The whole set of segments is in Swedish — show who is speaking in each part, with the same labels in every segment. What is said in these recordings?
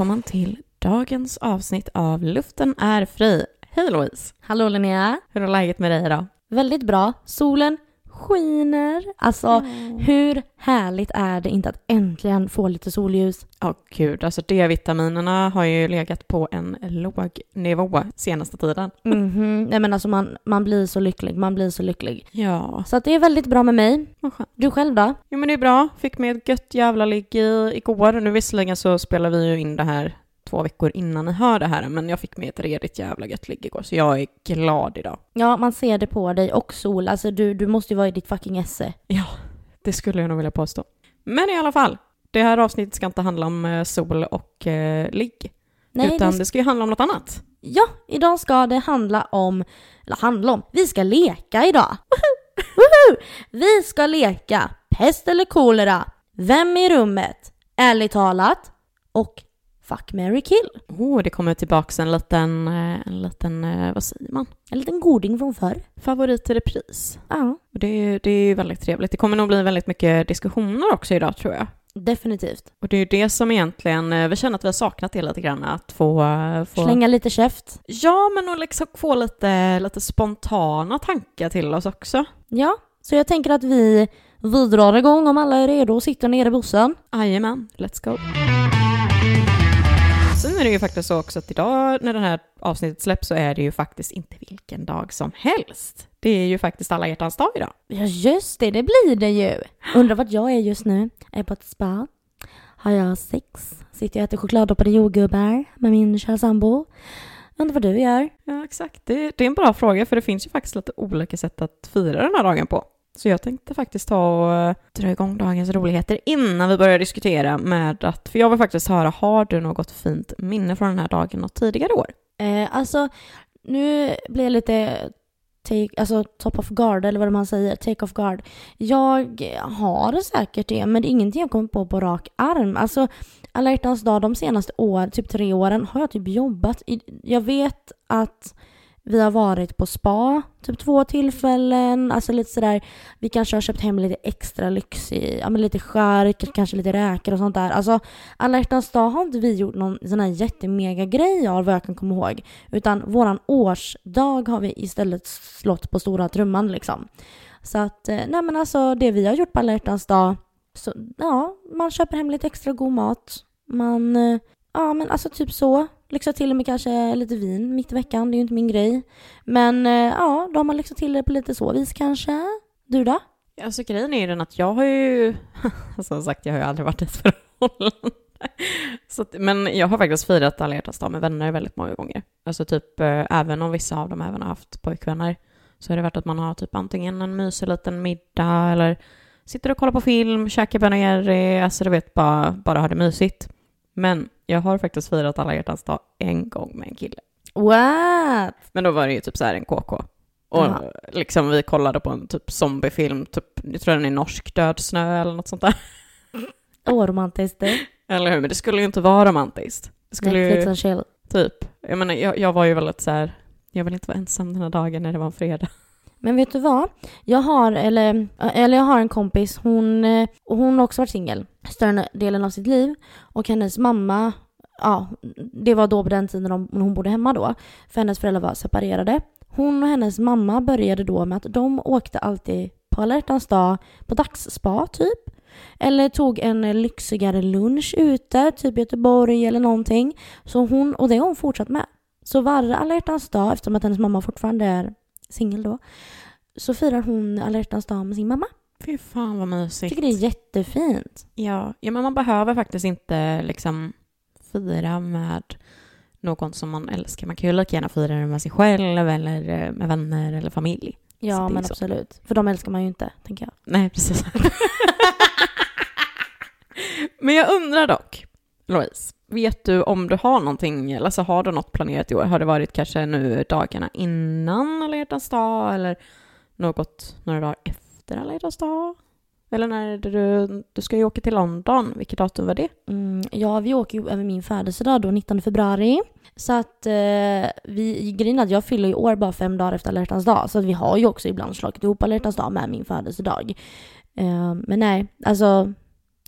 Speaker 1: välkommen till dagens avsnitt av Luften är fri. Hej Louise!
Speaker 2: Hallå Linnea!
Speaker 1: Hur är läget med dig idag?
Speaker 2: Väldigt bra. Solen skiner. Alltså, mm. hur härligt är det inte att äntligen få lite solljus?
Speaker 1: Ja, oh, gud. Alltså D-vitaminerna har ju legat på en låg nivå senaste tiden.
Speaker 2: Mm -hmm. Nej men alltså man, man blir så lycklig, man blir så lycklig.
Speaker 1: Ja.
Speaker 2: Så att det är väldigt bra med mig. Du själv då?
Speaker 1: Jo men det är bra. Fick med ett gött jävla ligg igår. Nu visserligen så spelar vi ju in det här två veckor innan ni hör det här, men jag fick med ett redigt jävla gött ligg igår, så jag är glad idag.
Speaker 2: Ja, man ser det på dig och sol. Alltså du, du måste ju vara i ditt fucking esse.
Speaker 1: Ja, det skulle jag nog vilja påstå. Men i alla fall, det här avsnittet ska inte handla om eh, sol och eh, ligg. Nej, utan det... det ska ju handla om något annat.
Speaker 2: Ja, idag ska det handla om, eller handla om, vi ska leka idag. Woho! Vi ska leka pest eller kolera, vem i rummet, ärligt talat och Fuck, marry, kill.
Speaker 1: Oh, det kommer tillbaks en liten, eh, en liten, eh, vad säger man?
Speaker 2: En liten goding från förr.
Speaker 1: Favorit i repris.
Speaker 2: Ja.
Speaker 1: Det, är, det är väldigt trevligt. Det kommer nog bli väldigt mycket diskussioner också idag tror jag.
Speaker 2: Definitivt.
Speaker 1: Och det är ju det som egentligen, eh, vi känner att vi har saknat det lite grann, att få... få...
Speaker 2: Slänga lite käft.
Speaker 1: Ja, men att liksom få lite, lite spontana tankar till oss också.
Speaker 2: Ja, så jag tänker att vi, vi drar igång om alla är redo och sitter nere i bussen.
Speaker 1: Jajamän, let's go. Är det ju faktiskt så också att idag när det här avsnittet släpps så är det ju faktiskt inte vilken dag som helst. Det är ju faktiskt alla hjärtans dag idag.
Speaker 2: Ja just det, det blir det ju. Undrar vart jag är just nu. Är på ett spa? Har jag sex? Sitter jag och äter chokladdoppade jordgubbar med min kära sambo? Undrar vad du gör?
Speaker 1: Ja exakt, det, det är en bra fråga för det finns ju faktiskt lite olika sätt att fira den här dagen på. Så jag tänkte faktiskt ta och eh, dra igång dagens roligheter innan vi börjar diskutera med att, för jag vill faktiskt höra, har du något fint minne från den här dagen något tidigare år?
Speaker 2: Eh, alltså, nu blir jag lite take, alltså top of guard eller vad man säger, take off guard. Jag har säkert det, men det är ingenting jag kommer på på rak arm. Alltså, alla hjärtans dag de senaste åren, typ tre åren, har jag typ jobbat. Jag vet att vi har varit på spa typ två tillfällen, alltså lite sådär. Vi kanske har köpt hem lite extra lyxig, ja men lite skärk, kanske lite räkor och sånt där. Alltså alla hjärtans dag har inte vi gjort någon sån här jättemega grej av vad jag kan komma ihåg. Utan våran årsdag har vi istället slått på stora trumman liksom. Så att, eh, nej men alltså det vi har gjort på alla hjärtans dag, så ja, man köper hem lite extra god mat. Man, eh, ja men alltså typ så lyxa till med kanske lite vin mitt i veckan. Det är ju inte min grej. Men eh, ja, då har man lyxat till det på lite så vis kanske. Du då?
Speaker 1: Alltså grejen är ju den att jag har ju, alltså, som sagt jag har ju aldrig varit i ett förhållande. Så, men jag har faktiskt firat alla hjärtans dag med vänner väldigt många gånger. Alltså typ, eh, även om vissa av dem även har haft pojkvänner, så har det varit att man har typ antingen en mysig liten middag eller sitter och kollar på film, käkar Ben Jerry, alltså du vet, bara, bara har det mysigt. Men jag har faktiskt firat alla hjärtans dag en gång med en kille.
Speaker 2: What?
Speaker 1: Men då var det ju typ så här en KK. Och Aha. liksom vi kollade på en typ zombiefilm, typ, jag tror den är norsk, Död snö eller något sånt där.
Speaker 2: Åh, oh, romantiskt det.
Speaker 1: Eller hur, men det skulle ju inte vara romantiskt. Det skulle
Speaker 2: Netflix ju, and chill.
Speaker 1: Typ. Jag menar, jag, jag var ju väldigt så här, jag vill inte vara ensam den här dagen när det var en fredag.
Speaker 2: Men vet du vad? Jag har, eller, eller jag har en kompis, hon, eh, hon har också varit singel större delen av sitt liv. Och hennes mamma, ja, det var då på den tiden hon, hon bodde hemma då. För hennes föräldrar var separerade. Hon och hennes mamma började då med att de åkte alltid på alla dag på dagsspa typ. Eller tog en lyxigare lunch ute, typ Göteborg eller någonting. Så hon, och det har hon fortsatt med. Så varje alla dag, eftersom att hennes mamma fortfarande är singel då, så firar hon alla hjärtans dag med sin mamma.
Speaker 1: Fy fan vad mysigt.
Speaker 2: Jag tycker det är jättefint.
Speaker 1: Ja, ja men man behöver faktiskt inte liksom fira med någon som man älskar. Man kan ju lika gärna fira det med sig själv eller eh, med vänner eller familj.
Speaker 2: Ja, men absolut. För de älskar man ju inte, tänker jag.
Speaker 1: Nej, precis. men jag undrar dock, Louise, vet du om du har någonting, eller alltså har du något planerat i år? Har det varit kanske nu dagarna innan alla hjärtans dag eller något några dagar efter alla hjärtans dag? Eller när du, du ska ju åka till London, vilket datum var det?
Speaker 2: Mm, ja, vi åker ju över min födelsedag då, 19 februari. Så att eh, vi, grejen att jag fyller ju år bara fem dagar efter alla hjärtans dag. Så att vi har ju också ibland slagit ihop alla hjärtans dag med min födelsedag. Eh, men nej, alltså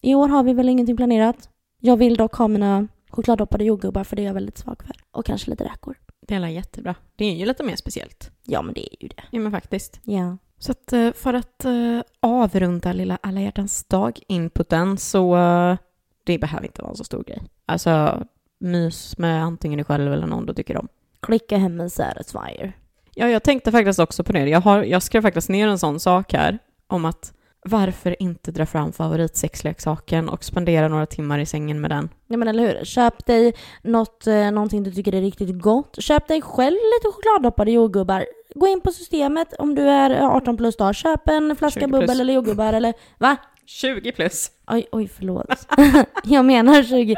Speaker 2: i år har vi väl ingenting planerat. Jag vill dock ha mina chokladdoppade jordgubbar för det är jag väldigt svag för. Och kanske lite räkor.
Speaker 1: Det är jättebra. Det är ju lite mer speciellt.
Speaker 2: Ja, men det är ju det.
Speaker 1: Ja, men faktiskt.
Speaker 2: Ja.
Speaker 1: Så att eh, för att eh, avrunda lilla alla hjärtans dag-inputen så eh, det behöver inte vara en så stor grej. Alltså mys med antingen dig själv eller någon du tycker om.
Speaker 2: Klicka hem en Satisfyer.
Speaker 1: Ja, jag tänkte faktiskt också på det. Jag, har, jag skrev faktiskt ner en sån sak här om att varför inte dra fram favoritsexleksaken och spendera några timmar i sängen med den?
Speaker 2: Ja men eller hur. Köp dig något, eh, någonting du tycker är riktigt gott. Köp dig själv lite chokladdoppade jordgubbar. Gå in på systemet om du är 18 plus då. Köp en flaska
Speaker 1: 20 plus.
Speaker 2: bubbel eller jordgubbar eller va?
Speaker 1: 20 plus.
Speaker 2: Oj, oj förlåt. jag menar 20.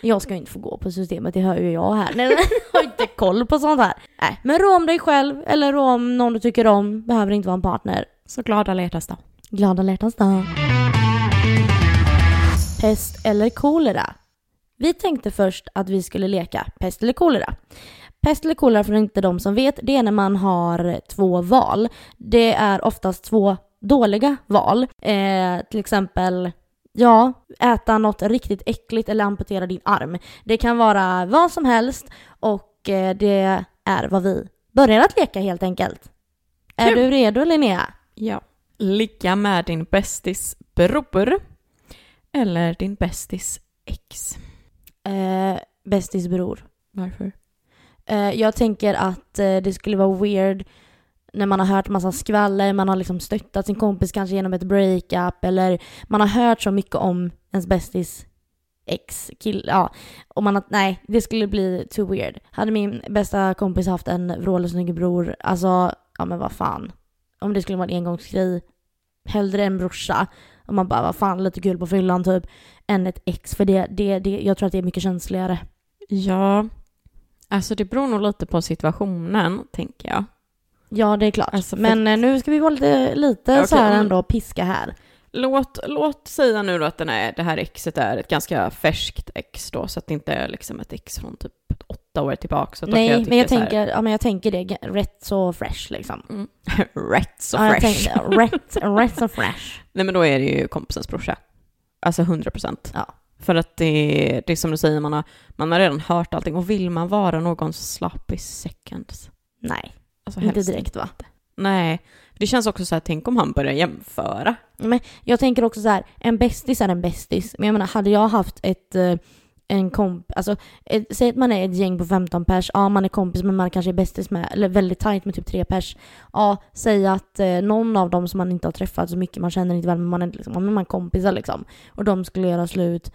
Speaker 2: Jag ska inte få gå på systemet, det hör ju jag här. Nej, jag har inte koll på sånt här. Nej, men rå om dig själv eller rå om någon du tycker om. Behöver inte vara en partner.
Speaker 1: Så glad alla hjärtans dag.
Speaker 2: Glada hjärtans dag. Pest eller kolera? Vi tänkte först att vi skulle leka pest eller kolera. Pest eller kolera, för inte de som vet, det är när man har två val. Det är oftast två dåliga val. Eh, till exempel, ja, äta något riktigt äckligt eller amputera din arm. Det kan vara vad som helst och eh, det är vad vi börjar att leka helt enkelt. Är
Speaker 1: Kul.
Speaker 2: du redo Linnea?
Speaker 1: Ja. Ligga med din bästis bror eller din bästis ex.
Speaker 2: Eh, bästis bror.
Speaker 1: Varför?
Speaker 2: Eh, jag tänker att eh, det skulle vara weird när man har hört massa skvaller, man har liksom stöttat sin kompis kanske genom ett breakup eller man har hört så mycket om ens bästis ex kill, ja. Och man har, nej, det skulle bli too weird. Hade min bästa kompis haft en vrålsnygg bror, alltså, ja men vad fan. Om det skulle vara en engångsgrej, hellre en brorsa. Och man bara, vad fan, lite kul på fyllan typ. Än ett ex, för det, det, det, jag tror att det är mycket känsligare.
Speaker 1: Ja, alltså det beror nog lite på situationen, tänker jag.
Speaker 2: Ja, det är klart.
Speaker 1: Alltså, för-
Speaker 2: Men eh, nu ska vi vara lite, lite
Speaker 1: Okej,
Speaker 2: så här ändå piska här.
Speaker 1: Låt, låt säga nu då att den är, det här exet är ett ganska färskt ex då, så att det inte är liksom ett ex från typ åtta år tillbaka. Så
Speaker 2: Nej,
Speaker 1: tycka
Speaker 2: men jag
Speaker 1: så här,
Speaker 2: tänker, ja, men jag tänker det rätt så fresh liksom.
Speaker 1: Mm. rätt så
Speaker 2: ja, jag
Speaker 1: fresh.
Speaker 2: tänkte, rätt, rätt så fresh.
Speaker 1: Nej men då är det ju kompisens brorsa. Alltså 100 procent.
Speaker 2: Ja.
Speaker 1: För att det, det är som du säger, man har, man har redan hört allting. Och vill man vara någons sloppy seconds?
Speaker 2: Nej,
Speaker 1: Alltså
Speaker 2: inte direkt va?
Speaker 1: Nej. Det känns också så här, tänk om han börjar jämföra.
Speaker 2: Men jag tänker också så här, en bästis är en bästis. Men jag menar, hade jag haft ett, eh, en komp, alltså ett, säg att man är ett gäng på 15 pers, ja man är kompis men man kanske är bästis med, eller väldigt tajt med typ tre pers. Ja, säg att eh, någon av dem som man inte har träffat så mycket, man känner inte väl men man är, liksom, men man är kompisar liksom. Och de skulle göra slut.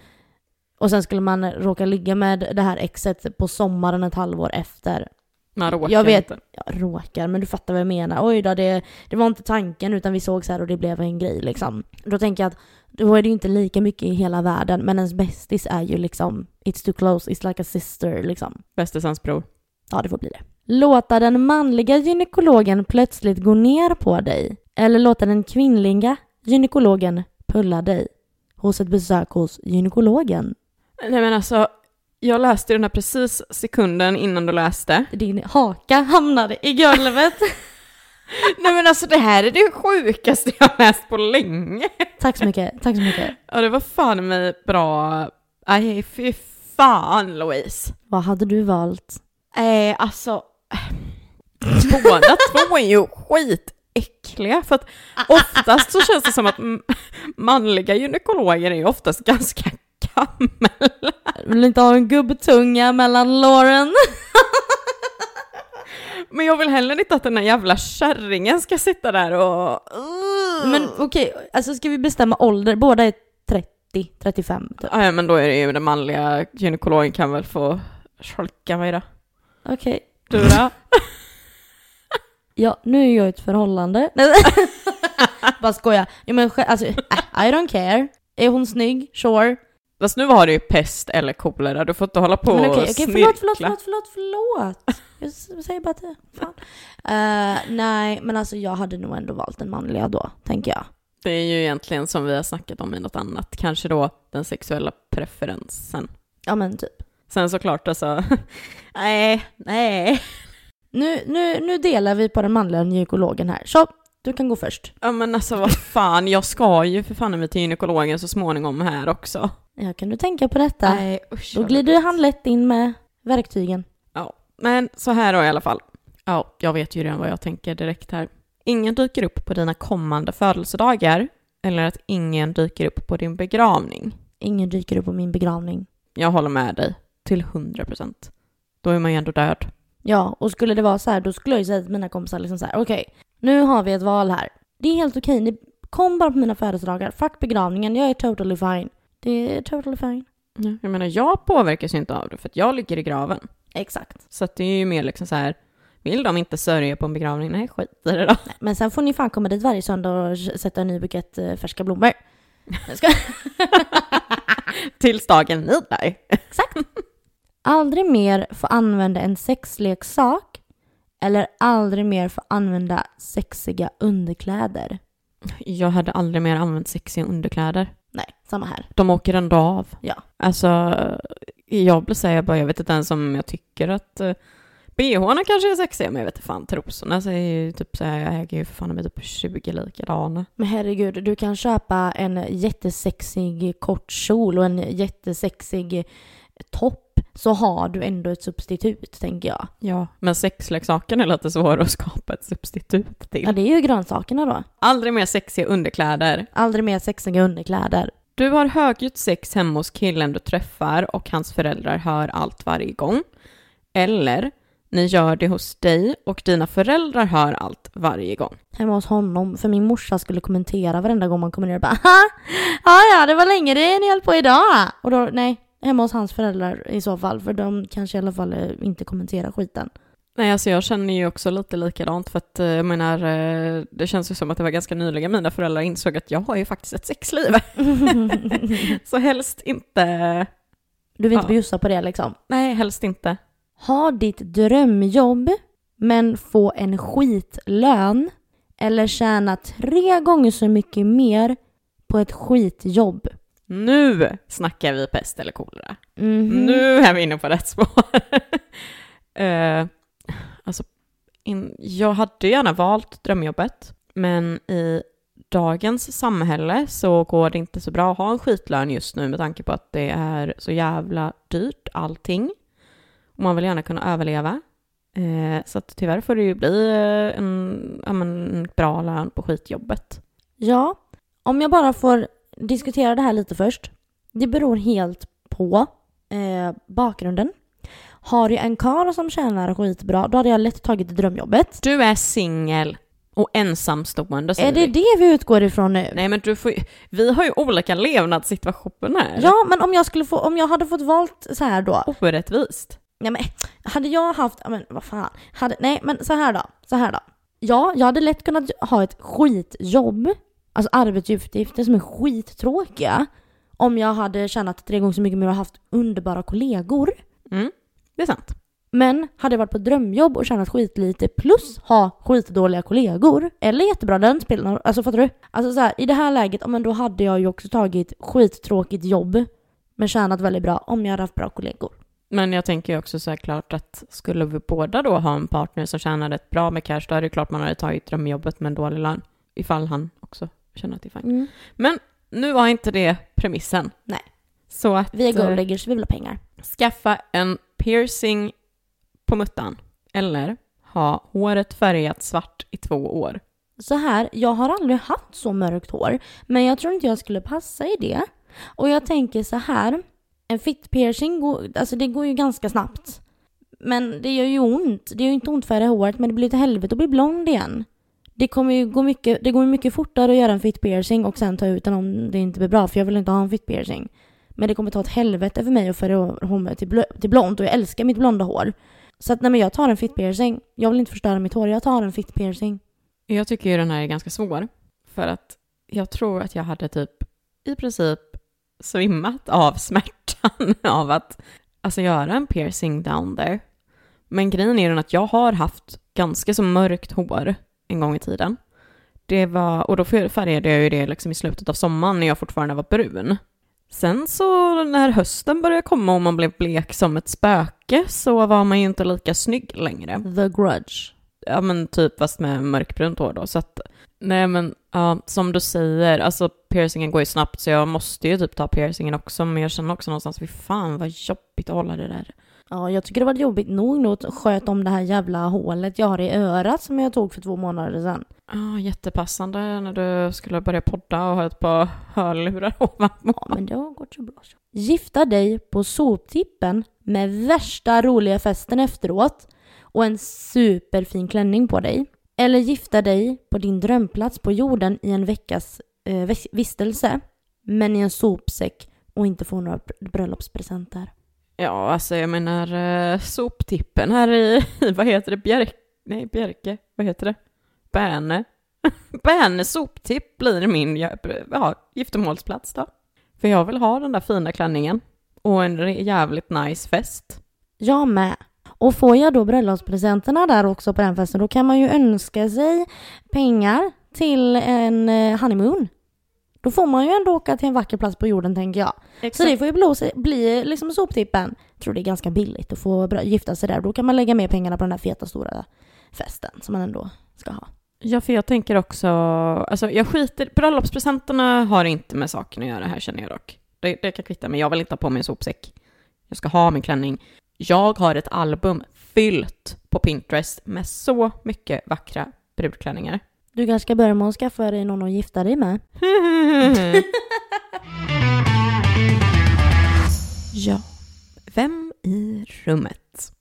Speaker 2: Och sen skulle man råka ligga med det här exet på sommaren ett halvår efter.
Speaker 1: Man råkar
Speaker 2: Jag vet.
Speaker 1: inte.
Speaker 2: Ja, råkar, men du fattar vad jag menar. Oj då, det, det var inte tanken utan vi såg så här och det blev en grej liksom. Då tänker jag att då är det ju inte lika mycket i hela världen, men ens bästis är ju liksom It's too close, it's like a sister liksom.
Speaker 1: Bästisans bror.
Speaker 2: Ja, det får bli det. Låta den manliga gynekologen plötsligt gå ner på dig. Eller låta den kvinnliga gynekologen pulla dig. Hos ett besök hos gynekologen.
Speaker 1: Nej men alltså, jag läste den här precis sekunden innan du läste.
Speaker 2: Din haka hamnade i golvet.
Speaker 1: Nej men alltså det här är det sjukaste jag läst på länge.
Speaker 2: Tack så mycket, tack så mycket.
Speaker 1: Ja det var fan mig bra. Nej fy fan Louise.
Speaker 2: Vad hade du valt?
Speaker 1: Nej alltså. Båda två är ju skitäckliga för att oftast så känns det som att manliga gynekologer är ju oftast ganska gamla.
Speaker 2: Vill inte ha en gubbtunga mellan låren?
Speaker 1: Men jag vill heller inte att den här jävla kärringen ska sitta där och...
Speaker 2: Men okej, alltså ska vi bestämma ålder? Båda är 30, 35 typ.
Speaker 1: Ja, men då är det ju den manliga gynekologen kan väl få skolka mig då.
Speaker 2: Okej.
Speaker 1: Du då?
Speaker 2: Ja, nu är jag i ett förhållande. Bara skoja. Ja, men alltså, äh, I don't care. Är hon snygg? Sure.
Speaker 1: Fast nu var det ju pest eller kolera, du får inte hålla på
Speaker 2: Men okej,
Speaker 1: och
Speaker 2: okej, förlåt, förlåt,
Speaker 1: snirkla.
Speaker 2: förlåt, förlåt, förlåt. Jag säger bara det. Fan. Eh, nej, men alltså jag hade nog ändå valt den manliga då, tänker jag.
Speaker 1: Det är ju egentligen som vi har snackat om i något annat, kanske då den sexuella preferensen.
Speaker 2: Ja men typ.
Speaker 1: Sen såklart alltså, nej, nej.
Speaker 2: Nu, nu, nu delar vi på den manliga gynekologen här. Så, du kan gå först.
Speaker 1: Ja men alltså vad fan, jag ska ju för fan med till gynekologen så småningom här också.
Speaker 2: Ja, kan du tänka på detta?
Speaker 1: Nej usch.
Speaker 2: Då glider han lätt in med verktygen.
Speaker 1: Ja, men så här då i alla fall. Ja, jag vet ju redan vad jag tänker direkt här. Ingen dyker upp på dina kommande födelsedagar eller att ingen dyker upp på din begravning.
Speaker 2: Ingen dyker upp på min begravning.
Speaker 1: Jag håller med dig till 100 procent. Då är man ju ändå död.
Speaker 2: Ja, och skulle det vara så här, då skulle jag ju säga till mina kompisar liksom så här, okej, nu har vi ett val här. Det är helt okej, ni kom bara på mina födelsedagar. Fuck begravningen, jag är totally fine. Det är totally fine.
Speaker 1: Ja, Jag menar, jag påverkas ju inte av det för att jag ligger i graven.
Speaker 2: Exakt.
Speaker 1: Så att det är ju mer liksom så här, vill de inte sörja på en begravning? Nej, skit i det då.
Speaker 2: Men sen får ni fan komma dit varje söndag och sätta en ny bukett eh, färska blommor. Jag ska...
Speaker 1: Tills dagen lider.
Speaker 2: Exakt. Aldrig mer få använda en sexleksak eller aldrig mer få använda sexiga underkläder.
Speaker 1: Jag hade aldrig mer använt sexiga underkläder.
Speaker 2: Nej, samma här.
Speaker 1: De åker ändå av.
Speaker 2: Ja.
Speaker 1: Alltså, jag blir säga bara, jag vet inte ens om jag tycker att uh, bhna kanske är sexiga, men jag vet inte fan, trosorna är ju typ så här, jag äger ju för fan med typ 20 likadana.
Speaker 2: Men herregud, du kan köpa en jättesexig kort kjol och en jättesexig topp så har du ändå ett substitut, tänker jag.
Speaker 1: Ja, men sexleksaken är lite svår att skapa ett substitut till.
Speaker 2: Ja, det är ju grönsakerna då.
Speaker 1: Aldrig mer sexiga underkläder.
Speaker 2: Aldrig mer sexiga underkläder.
Speaker 1: Du har högljutt sex hemma hos killen du träffar och hans föräldrar hör allt varje gång. Eller, ni gör det hos dig och dina föräldrar hör allt varje gång.
Speaker 2: Hemma hos honom, för min morsa skulle kommentera varenda gång man kommer ner och bara "Haha, Ja, ja, det var länge det ni höll på idag. Och då, nej, hemma hos hans föräldrar i så fall, för de kanske i alla fall eh, inte kommenterar skiten.
Speaker 1: Nej, alltså jag känner ju också lite likadant för att eh, jag menar, eh, det känns ju som att det var ganska nyligen mina föräldrar insåg att jag har ju faktiskt ett sexliv. Så helst inte,
Speaker 2: Du vill inte
Speaker 1: Ja.
Speaker 2: bjussa på det liksom.
Speaker 1: nej helst inte.
Speaker 2: Ha ditt drömjobb men få en skitlön eller tjäna tre gånger så mycket mer på ett skitjobb.
Speaker 1: Nu snackar vi pest eller kolera.
Speaker 2: Mhm.
Speaker 1: Nu är vi inne på rätt spår. uh, alltså, in, jag hade gärna valt drömjobbet, men i dagens samhälle så går det inte så bra att ha en skitlön just nu med tanke på att det är så jävla dyrt allting. Och man vill gärna kunna överleva. Eh, så att tyvärr får det ju bli eh, en, ja, men, en bra lön på skitjobbet.
Speaker 2: Ja, om jag bara får diskutera det här lite först. Det beror helt på eh, bakgrunden. Har jag en karl som tjänar skitbra, då hade jag lätt tagit drömjobbet.
Speaker 1: Du är singel och ensamstående säger
Speaker 2: Är det
Speaker 1: vi.
Speaker 2: det vi utgår ifrån nu?
Speaker 1: Nej men du får ju, vi har ju olika levnadssituationer.
Speaker 2: Ja, men om jag, skulle få, om jag hade fått valt så här då.
Speaker 1: Orättvist.
Speaker 2: Ja, men, hade jag haft, men vad fan. Hade, nej, men så här då. Så här då. Ja, jag hade lätt kunnat ha ett skitjobb, alltså arbetsuppgifter som är skittråkiga, om jag hade tjänat tre gånger så mycket mer och haft underbara kollegor.
Speaker 1: Mm, det är sant.
Speaker 2: Men hade jag varit på ett drömjobb och tjänat skitlite plus ha skitdåliga kollegor eller jättebra lön spelar Alltså fattar du? Alltså så här, i det här läget, men då hade jag ju också tagit skittråkigt jobb men tjänat väldigt bra om jag hade haft bra kollegor.
Speaker 1: Men jag tänker också så här klart att skulle vi båda då ha en partner som tjänar rätt bra med cash, då är det klart man hade tagit drömjobbet med en dålig lön. Ifall han också känner att det är fine.
Speaker 2: Mm.
Speaker 1: Men nu var inte det premissen.
Speaker 2: Nej.
Speaker 1: Så att
Speaker 2: Vi är
Speaker 1: eh,
Speaker 2: golddiggers, vi vill ha pengar.
Speaker 1: skaffa en piercing på muttan. Eller ha håret färgat svart i två år.
Speaker 2: Så här, jag har aldrig haft så mörkt hår, men jag tror inte jag skulle passa i det. Och jag tänker så här, en fit piercing, går, alltså det går ju ganska snabbt. Men det gör ju ont. Det gör ju inte ont att färga håret, men det blir ett helvete att bli blond igen. Det kommer ju gå mycket, det går mycket fortare att göra en fit piercing och sen ta ut den om det inte blir bra, för jag vill inte ha en fit piercing. Men det kommer ta ett helvete för mig att föra hår mig till, bl till blont och jag älskar mitt blonda hår. Så att nej men jag tar en fit piercing. Jag vill inte förstöra mitt hår, jag tar en fit piercing.
Speaker 1: Jag tycker ju den här är ganska svår. För att jag tror att jag hade typ i princip svimmat av smärtan av att alltså göra en piercing down there. Men grejen är den att jag har haft ganska så mörkt hår en gång i tiden. Det var, och då färgade jag ju det liksom i slutet av sommaren när jag fortfarande var brun. Sen så när hösten började komma och man blev blek som ett spöke så var man ju inte lika snygg längre
Speaker 2: The Grudge.
Speaker 1: ja men typ fast med mörkbrunt hår då. Så att Nej men ja, som du säger, alltså piercingen går ju snabbt så jag måste ju typ ta piercingen också men jag känner också någonstans, fy fan vad jobbigt att hålla det där.
Speaker 2: Ja, jag tycker det var jobbigt nog nu att sköta om det här jävla hålet jag har i örat som jag tog för två månader sedan.
Speaker 1: Ja, jättepassande när du skulle börja podda och ha ett par hörlurar ovanpå.
Speaker 2: Ja, men det har gått så bra så. Gifta dig på soptippen med värsta roliga festen efteråt och en superfin klänning på dig. Eller gifta dig på din drömplats på jorden i en veckas eh, vis- vistelse, men i en sopsäck och inte få några br- bröllopspresenter.
Speaker 1: Ja, alltså jag menar eh, soptippen här i, i, vad heter det, Bjerke? Nej, Bjerke, vad heter det? Bärne. Bärne soptipp blir min ja, giftermålsplats då. För jag vill ha den där fina klänningen och en jävligt nice fest.
Speaker 2: Jag med. Och får jag då bröllopspresenterna där också på den festen, då kan man ju önska sig pengar till en eh, honeymoon. Då får man ju ändå åka till en vacker plats på jorden tänker jag. Så det får ju bli, bli liksom soptippen. Jag tror det är ganska billigt att få gifta sig där. Då kan man lägga mer pengarna på den där feta stora festen som man ändå ska ha.
Speaker 1: Ja, för jag tänker också, alltså jag skiter, bröllopspresenterna har inte med saken att göra här känner jag dock. Det, det kan kvitta, men jag vill inte ha på mig en sopsäck. Jag ska ha min klänning. Jag har ett album fyllt på Pinterest med så mycket vackra brudklänningar.
Speaker 2: Du kanske ska börja med att skaffa dig någon att gifta dig med.
Speaker 1: ja, vem i rummet?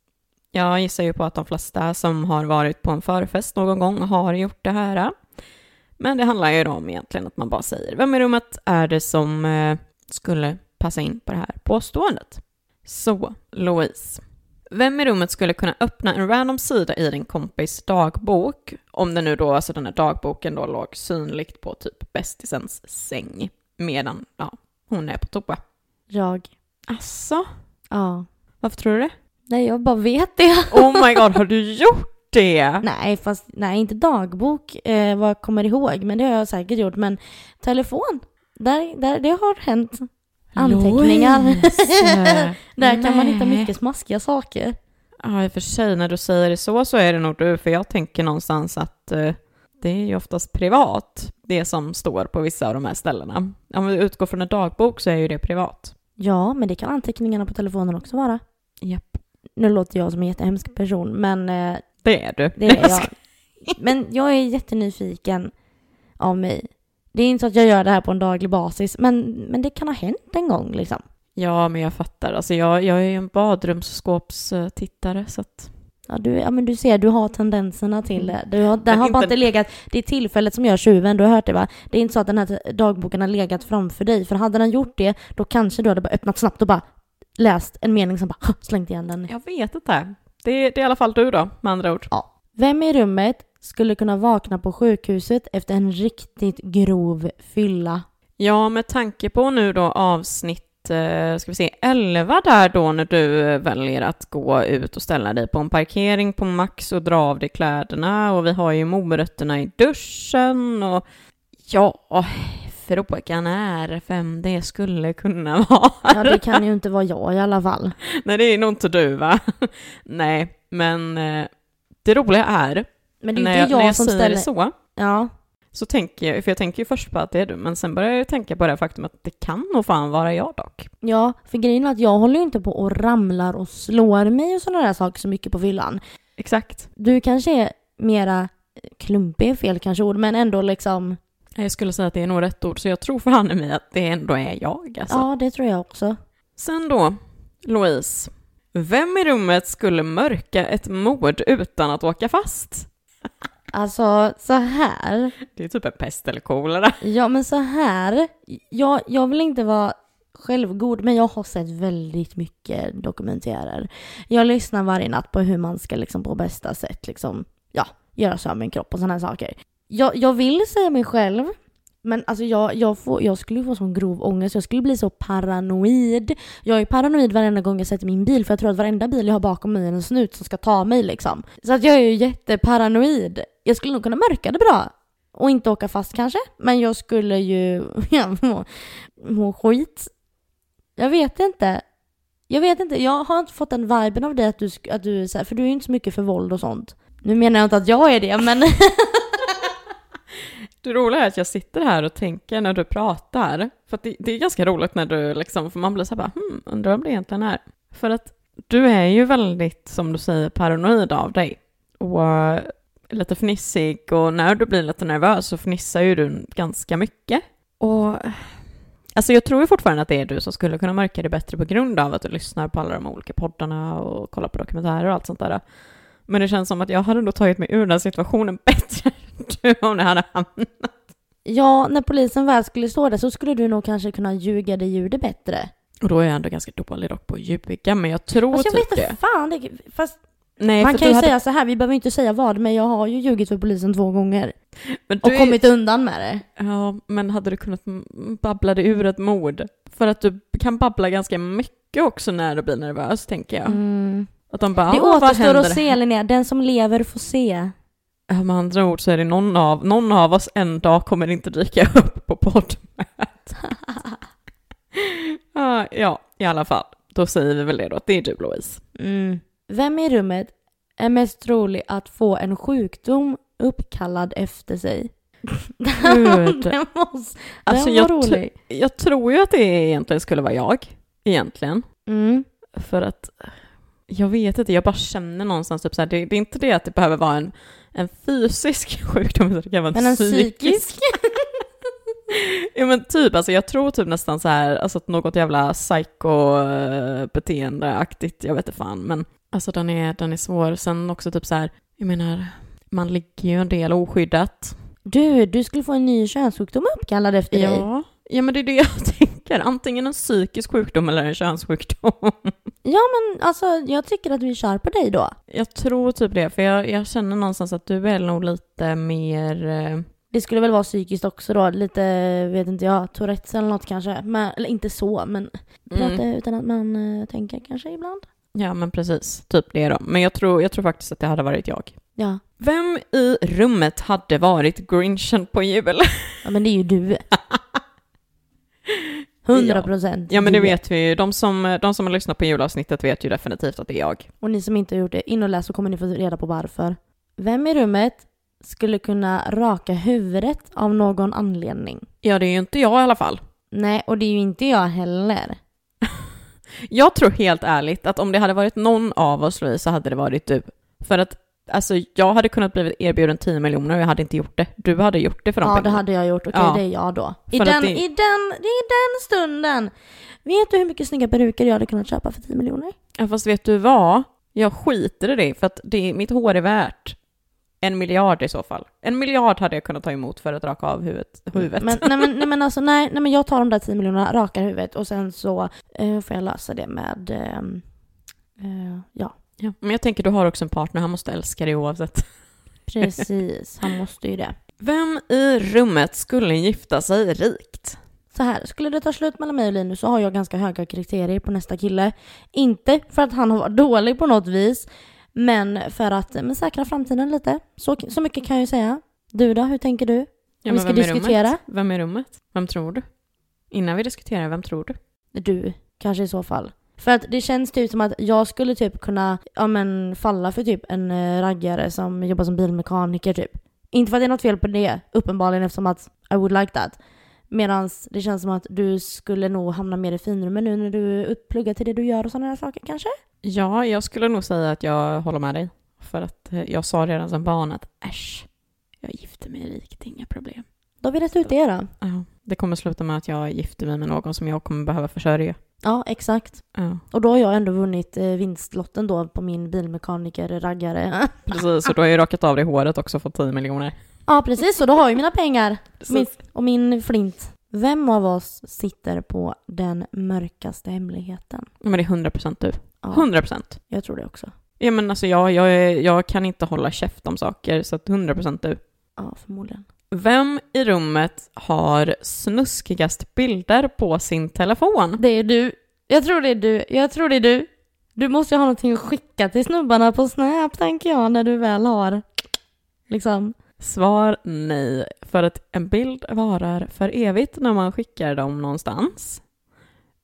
Speaker 1: Jag gissar ju på att de flesta som har varit på en förfest någon gång har gjort det här. Men det handlar ju då om egentligen att man bara säger vem i rummet är det som eh, skulle passa in på det här påståendet. Så, Louise. Vem i rummet skulle kunna öppna en random sida i din kompis dagbok, om det nu då, alltså den här dagboken då låg synligt på typ bästisens säng, medan, ja, hon är på toa.
Speaker 2: Jag.
Speaker 1: Asså?
Speaker 2: Ja.
Speaker 1: Varför tror du det?
Speaker 2: Nej, jag bara vet det.
Speaker 1: Oh my god, har du gjort det?
Speaker 2: Nej, fast nej, inte dagbok eh, vad jag kommer ihåg, men det har jag säkert gjort. Men telefon, där, där, det har hänt. Anteckningar. Där kan man hitta mycket smaskiga saker.
Speaker 1: Ja, i och för sig, när du säger det så så är det nog du, för jag tänker någonstans att eh, det är ju oftast privat, det som står på vissa av de här ställena. Om vi utgår från en dagbok så är ju det privat.
Speaker 2: Ja, men det kan anteckningarna på telefonen också vara.
Speaker 1: Japp.
Speaker 2: Nu låter jag som en jättehemsk person, men eh,
Speaker 1: Det är du.
Speaker 2: det är jag. Men jag är jättenyfiken av mig. Det är inte så att jag gör det här på en daglig basis, men, men det kan ha hänt en gång liksom.
Speaker 1: Ja, men jag fattar. Alltså, jag, jag är ju en badrumsskåpstittare, så att...
Speaker 2: Ja, du, ja, men du ser, du har tendenserna till det. Du har, det
Speaker 1: Men
Speaker 2: har bara
Speaker 1: inte-
Speaker 2: legat, det är tillfället som gör tjuven, du har hört det va? Det är inte så att den här dagboken har legat framför dig, för hade den gjort det, då kanske du hade bara öppnat snabbt och bara läst en mening som bara slängt igen den.
Speaker 1: Jag vet inte. Det, är- det är i alla fall du då, med andra ord.
Speaker 2: Vem i rummet skulle kunna vakna på sjukhuset efter en riktigt grov fylla?
Speaker 1: Ja, med tanke på nu då avsnitt, eh, ska vi se, 11 där då när du eh, väljer att gå ut och ställa dig på en parkering på Max och dra av dig kläderna och vi har ju morötterna i duschen och ja, frågan är vem det skulle kunna vara.
Speaker 2: Ja, det kan ju inte vara jag i alla fall.
Speaker 1: Nej, det är nog inte du va? Nej, men eh, det roliga är,
Speaker 2: Men det är ju
Speaker 1: jag,
Speaker 2: inte
Speaker 1: när
Speaker 2: jag
Speaker 1: jag
Speaker 2: som
Speaker 1: säger
Speaker 2: ställer...
Speaker 1: så,
Speaker 2: Ja,
Speaker 1: så tänker jag, för jag tänker ju först på att det är du, men sen börjar jag tänka på det faktum att det kan nog fan vara jag dock.
Speaker 2: ja, för grejen är att jag håller ju inte på och ramlar och slår mig och sådana där saker så mycket på fyllan.
Speaker 1: Exakt.
Speaker 2: Du kanske är mera klumpig, fel kanske ord, men ändå liksom...
Speaker 1: Jag skulle säga att det är nog rätt ord, så jag tror fan i mig att det ändå är jag. Alltså.
Speaker 2: Ja, det tror jag också.
Speaker 1: Sen då, Louise. Vem i rummet skulle mörka ett mord utan att åka fast?
Speaker 2: Alltså, så här.
Speaker 1: Det är typ en pest eller kolera.
Speaker 2: Ja, men så här. Jag, jag vill inte vara självgod, men jag har sett väldigt mycket dokumentärer. Jag lyssnar varje natt på hur man ska liksom på bästa sätt liksom, ja, göra sig av med en kropp och sådana här saker. Jag, jag vill säga mig själv, men alltså jag, jag, får, jag skulle ju få sån grov ångest, jag skulle bli så paranoid. Jag är paranoid varenda gång jag sätter min bil för jag tror att varenda bil jag har bakom mig är en snut som ska ta mig liksom. Så att jag är ju jätteparanoid. Jag skulle nog kunna mörka det bra. Och inte åka fast kanske, men jag skulle ju ja, må, må skit. Jag vet inte. Jag vet inte, jag har inte fått den viben av dig att du, att du är så här, för du är ju inte så mycket för våld och sånt. Nu menar jag inte att jag är det, men
Speaker 1: Det roliga är att jag sitter här och tänker när du pratar, för att det, det är ganska roligt när du liksom, för man blir så här bara, hmm, undrar om det egentligen är. För att du är ju väldigt, som du säger, paranoid av dig. Och eh, lite fnissig och när du blir lite nervös så fnissar ju du ganska mycket. Och alltså jag tror ju fortfarande att det är du som skulle kunna märka det bättre på grund av att du lyssnar på alla de olika poddarna och kollar på dokumentärer och allt sånt där. Men det känns som att jag hade nog tagit mig ur den situationen bättre du om det hade hamnat.
Speaker 2: Ja, när polisen väl skulle stå där så skulle du nog kanske kunna ljuga det bättre.
Speaker 1: Och då är jag ändå ganska dålig dock på att ljuga, men jag tror
Speaker 2: Fast jag
Speaker 1: typ
Speaker 2: vet
Speaker 1: det.
Speaker 2: fan, det, fast
Speaker 1: Nej,
Speaker 2: man kan ju
Speaker 1: hade,
Speaker 2: säga så här, vi behöver inte säga vad, men jag har ju ljugit för polisen två gånger. Och
Speaker 1: är-
Speaker 2: kommit undan med det.
Speaker 1: Ja, men hade du kunnat babbla dig ur ett mord? För att du kan babbla ganska mycket också när du blir nervös, tänker jag.
Speaker 2: Mm.
Speaker 1: Att de bara,
Speaker 2: Det
Speaker 1: "Ah, vad
Speaker 2: återstår att se Linnea, den som lever får se.
Speaker 1: Ja, Med andra ord så är det någon av, någon av oss en dag kommer inte dyka upp på poddmötet. Ah, ja, i alla fall. Då säger vi väl det då, att det är du Louise.
Speaker 2: Mm. Vem i rummet är mest trolig att få en sjukdom uppkallad efter sig?
Speaker 1: Gud.
Speaker 2: den måste,
Speaker 1: Alltså,
Speaker 2: den
Speaker 1: jag
Speaker 2: var
Speaker 1: tr-
Speaker 2: rolig.
Speaker 1: Jag tror ju att det egentligen skulle vara jag. Egentligen.
Speaker 2: Mm.
Speaker 1: För att jag vet inte, jag bara känner någonstans typ så här, det, det är inte det att det behöver vara en, en fysisk sjukdom, det kan vara en,
Speaker 2: Men en
Speaker 1: psykisk.
Speaker 2: psykisk?
Speaker 1: ja men typ, alltså jag tror typ nästan så här, alltså att något jävla psyko-beteendeaktigt, jag vet inte fan, men alltså den är, den är svår. Sen också typ så här, jag menar, man ligger ju en del oskyddat.
Speaker 2: Du, du skulle få en ny könssjukdom uppkallad efter dig.
Speaker 1: Ja. ja, men det är det jag tänker, antingen en psykisk sjukdom eller en könssjukdom.
Speaker 2: Ja, men alltså jag tycker att vi kör på dig då.
Speaker 1: Jag tror typ det, för jag, jag känner någonstans att du är nog lite mer... eh,
Speaker 2: Det skulle väl vara psykiskt också då, lite, vet inte jag, Tourettes eller något kanske. Men, eller inte så, men prata
Speaker 1: Mm,
Speaker 2: utan att man uh, tänker kanske ibland.
Speaker 1: ja, men precis. Typ det då. Men jag tror, jag tror faktiskt att det hade varit jag.
Speaker 2: Ja,
Speaker 1: Vem i rummet hade varit grinchen på jul?
Speaker 2: ja men det är ju du. 100 procent.
Speaker 1: Ja, men det vet vi ju. De som, de som har lyssnat på julavsnittet vet ju definitivt att det är jag.
Speaker 2: Och ni som inte har gjort det, in och läs så kommer ni få reda på varför. Vem i rummet skulle kunna raka huvudet av någon anledning?
Speaker 1: Ja, det är ju inte jag i alla fall.
Speaker 2: Nej, och det är ju inte jag heller.
Speaker 1: Jag tror helt ärligt att om det hade varit någon av oss, Louise, så hade det varit du. För att alltså, jag hade kunnat blivit erbjuden 10 miljoner och jag hade inte gjort det. Du hade gjort det för de
Speaker 2: Ja, det
Speaker 1: pengarna.
Speaker 2: hade jag gjort. Okej,
Speaker 1: Ja.
Speaker 2: det är jag då. I
Speaker 1: För
Speaker 2: den,
Speaker 1: det-
Speaker 2: i, den, I den stunden! Vet du hur mycket snygga peruker jag hade kunnat köpa för 10 miljoner?
Speaker 1: Ja, fast vet du vad? Jag skiter i det, för att det, mitt hår är värt en miljard i så fall. En miljard hade jag kunnat ta emot för att raka av huvudet. huvudet.
Speaker 2: Men, nej, men, nej, men alltså, nej, nej, men jag tar de där 10 miljonerna, rakar huvudet och sen så eh, får jag lösa det med, ehm, eh, ja,
Speaker 1: ja. men jag tänker, du har också en partner, han måste älska dig oavsett.
Speaker 2: precis. Han måste ju det.
Speaker 1: Vem i rummet skulle gifta sig rikt?
Speaker 2: Så här, skulle det ta slut mellan mig och Linus så har jag ganska höga kriterier på nästa kille. Inte för att han har varit dålig på något vis, men för att men, säkra framtiden lite. Så, så mycket kan jag ju säga. Du då, hur tänker du?
Speaker 1: Ja,
Speaker 2: vi ska
Speaker 1: vem
Speaker 2: diskutera?
Speaker 1: Rummet? Vem är rummet? Vem tror du? Innan vi diskuterar, vem tror du?
Speaker 2: Du, kanske i så fall. För att det känns typ som att jag skulle typ kunna, ja men falla för typ en eh, raggare som jobbar som bilmekaniker typ. Inte för att det är något fel på det, uppenbarligen eftersom att I would like that. Medan det känns som att du skulle nog hamna mer i finrummet nu när du är uppluggad till det du gör och sådana saker kanske?
Speaker 1: Ja, jag skulle nog säga att jag håller med dig. För att eh, jag sa redan som barn att äsch, jag gifter mig rikt, inga problem.
Speaker 2: Då har vi rätt ut det då.
Speaker 1: Ja, det kommer sluta med att jag gifter mig med någon som jag kommer behöva försörja.
Speaker 2: Ja, exakt.
Speaker 1: Ja,
Speaker 2: Och då har jag ändå vunnit eh, vinstlotten då på min bilmekaniker-raggare.
Speaker 1: precis. Och då har jag ju rakat av det håret också och fått 10 miljoner.
Speaker 2: ja, precis. Och då har jag mina pengar. Min, och min flint. Vem av oss sitter på den mörkaste hemligheten?
Speaker 1: Ja, men det är 100% du.
Speaker 2: Ja,
Speaker 1: 100%.
Speaker 2: jag tror det också.
Speaker 1: Ja, men alltså jag, jag, jag kan inte hålla käft om saker, så att 100% du.
Speaker 2: Ja, förmodligen.
Speaker 1: Vem i rummet har snuskigast bilder på sin telefon?
Speaker 2: Det är du. Jag tror det är du. Jag tror det är du. Du måste ju ha någonting att skicka till snubbarna på Snap, tänker jag, när du väl har liksom.
Speaker 1: Svar nej, för att en bild varar för evigt när man skickar dem någonstans.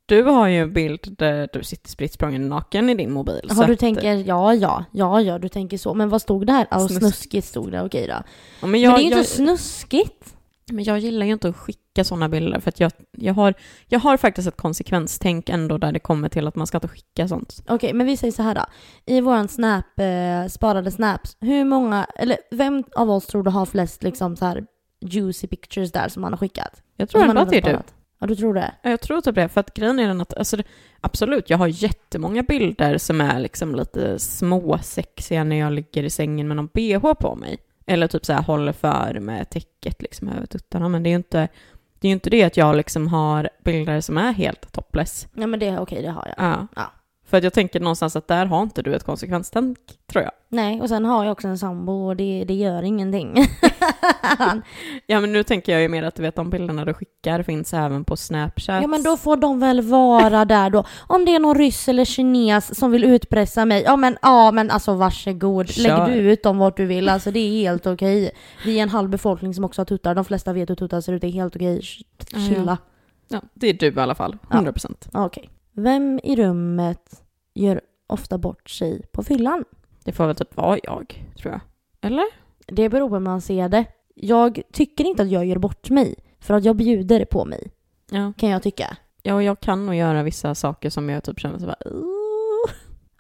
Speaker 1: Du har ju en bild där du sitter spritt naken i din mobil.
Speaker 2: Har du tänker, ja, ja, ja, ja, du tänker så. Men vad stod det här? Ja,
Speaker 1: Snusk.
Speaker 2: snuskigt stod det, okej då.
Speaker 1: Ja, men
Speaker 2: Men
Speaker 1: jag,
Speaker 2: det är ju
Speaker 1: jag,
Speaker 2: inte snuskigt.
Speaker 1: Men jag gillar ju inte att skicka sådana bilder för att jag, jag, har, jag har faktiskt ett konsekvenstänk ändå där det kommer till att man ska inte skicka sånt.
Speaker 2: Okej, men vi säger så här då. I våran snap, eh, sparade snaps, hur många, eller vem av oss tror du har flest liksom så här juicy pictures där som man har skickat?
Speaker 1: Jag tror ändå att det är du.
Speaker 2: Ja, du tror det?
Speaker 1: Ja, Jag tror typ det, för att grejen är den att, alltså, absolut, jag har jättemånga bilder som är liksom lite småsexiga när jag ligger i sängen med någon bh på mig. Eller typ så här håller för med täcket liksom över tuttarna, men det är ju inte det, är inte det att jag liksom har bilder som är helt topless.
Speaker 2: Ja men det är okej, det har jag.
Speaker 1: Ja.
Speaker 2: Ja.
Speaker 1: För att jag tänker någonstans att där har inte du ett konsekvenstänk, tror jag.
Speaker 2: Nej, och sen har jag också en sambo och det, det gör ingenting.
Speaker 1: Ja, men nu tänker jag ju mer att du vet de bilderna du skickar finns även på Snapchat.
Speaker 2: ja men då får de väl vara där då. Om det är någon ryss eller kines som vill utpressa mig, ja men ja men alltså varsågod.
Speaker 1: Kör.
Speaker 2: Lägg du ut dem vart du vill, alltså det är helt okej. Vi är en halv befolkning som också har tuttar, de flesta vet hur tuttar ser ut, det är helt okej. Chilla.
Speaker 1: Ja, det är du i alla fall,
Speaker 2: Ja.
Speaker 1: 100 procent.
Speaker 2: Ja. Okej. Vem i rummet gör ofta bort sig på fyllan?
Speaker 1: Det får väl typ vara jag, tror jag. Eller?
Speaker 2: Det beror på hur man ser det. Jag tycker inte att jag gör bort mig, för att jag bjuder på mig,
Speaker 1: Ja.
Speaker 2: kan jag tycka.
Speaker 1: Ja, och jag kan nog göra vissa saker som jag typ känner så bara.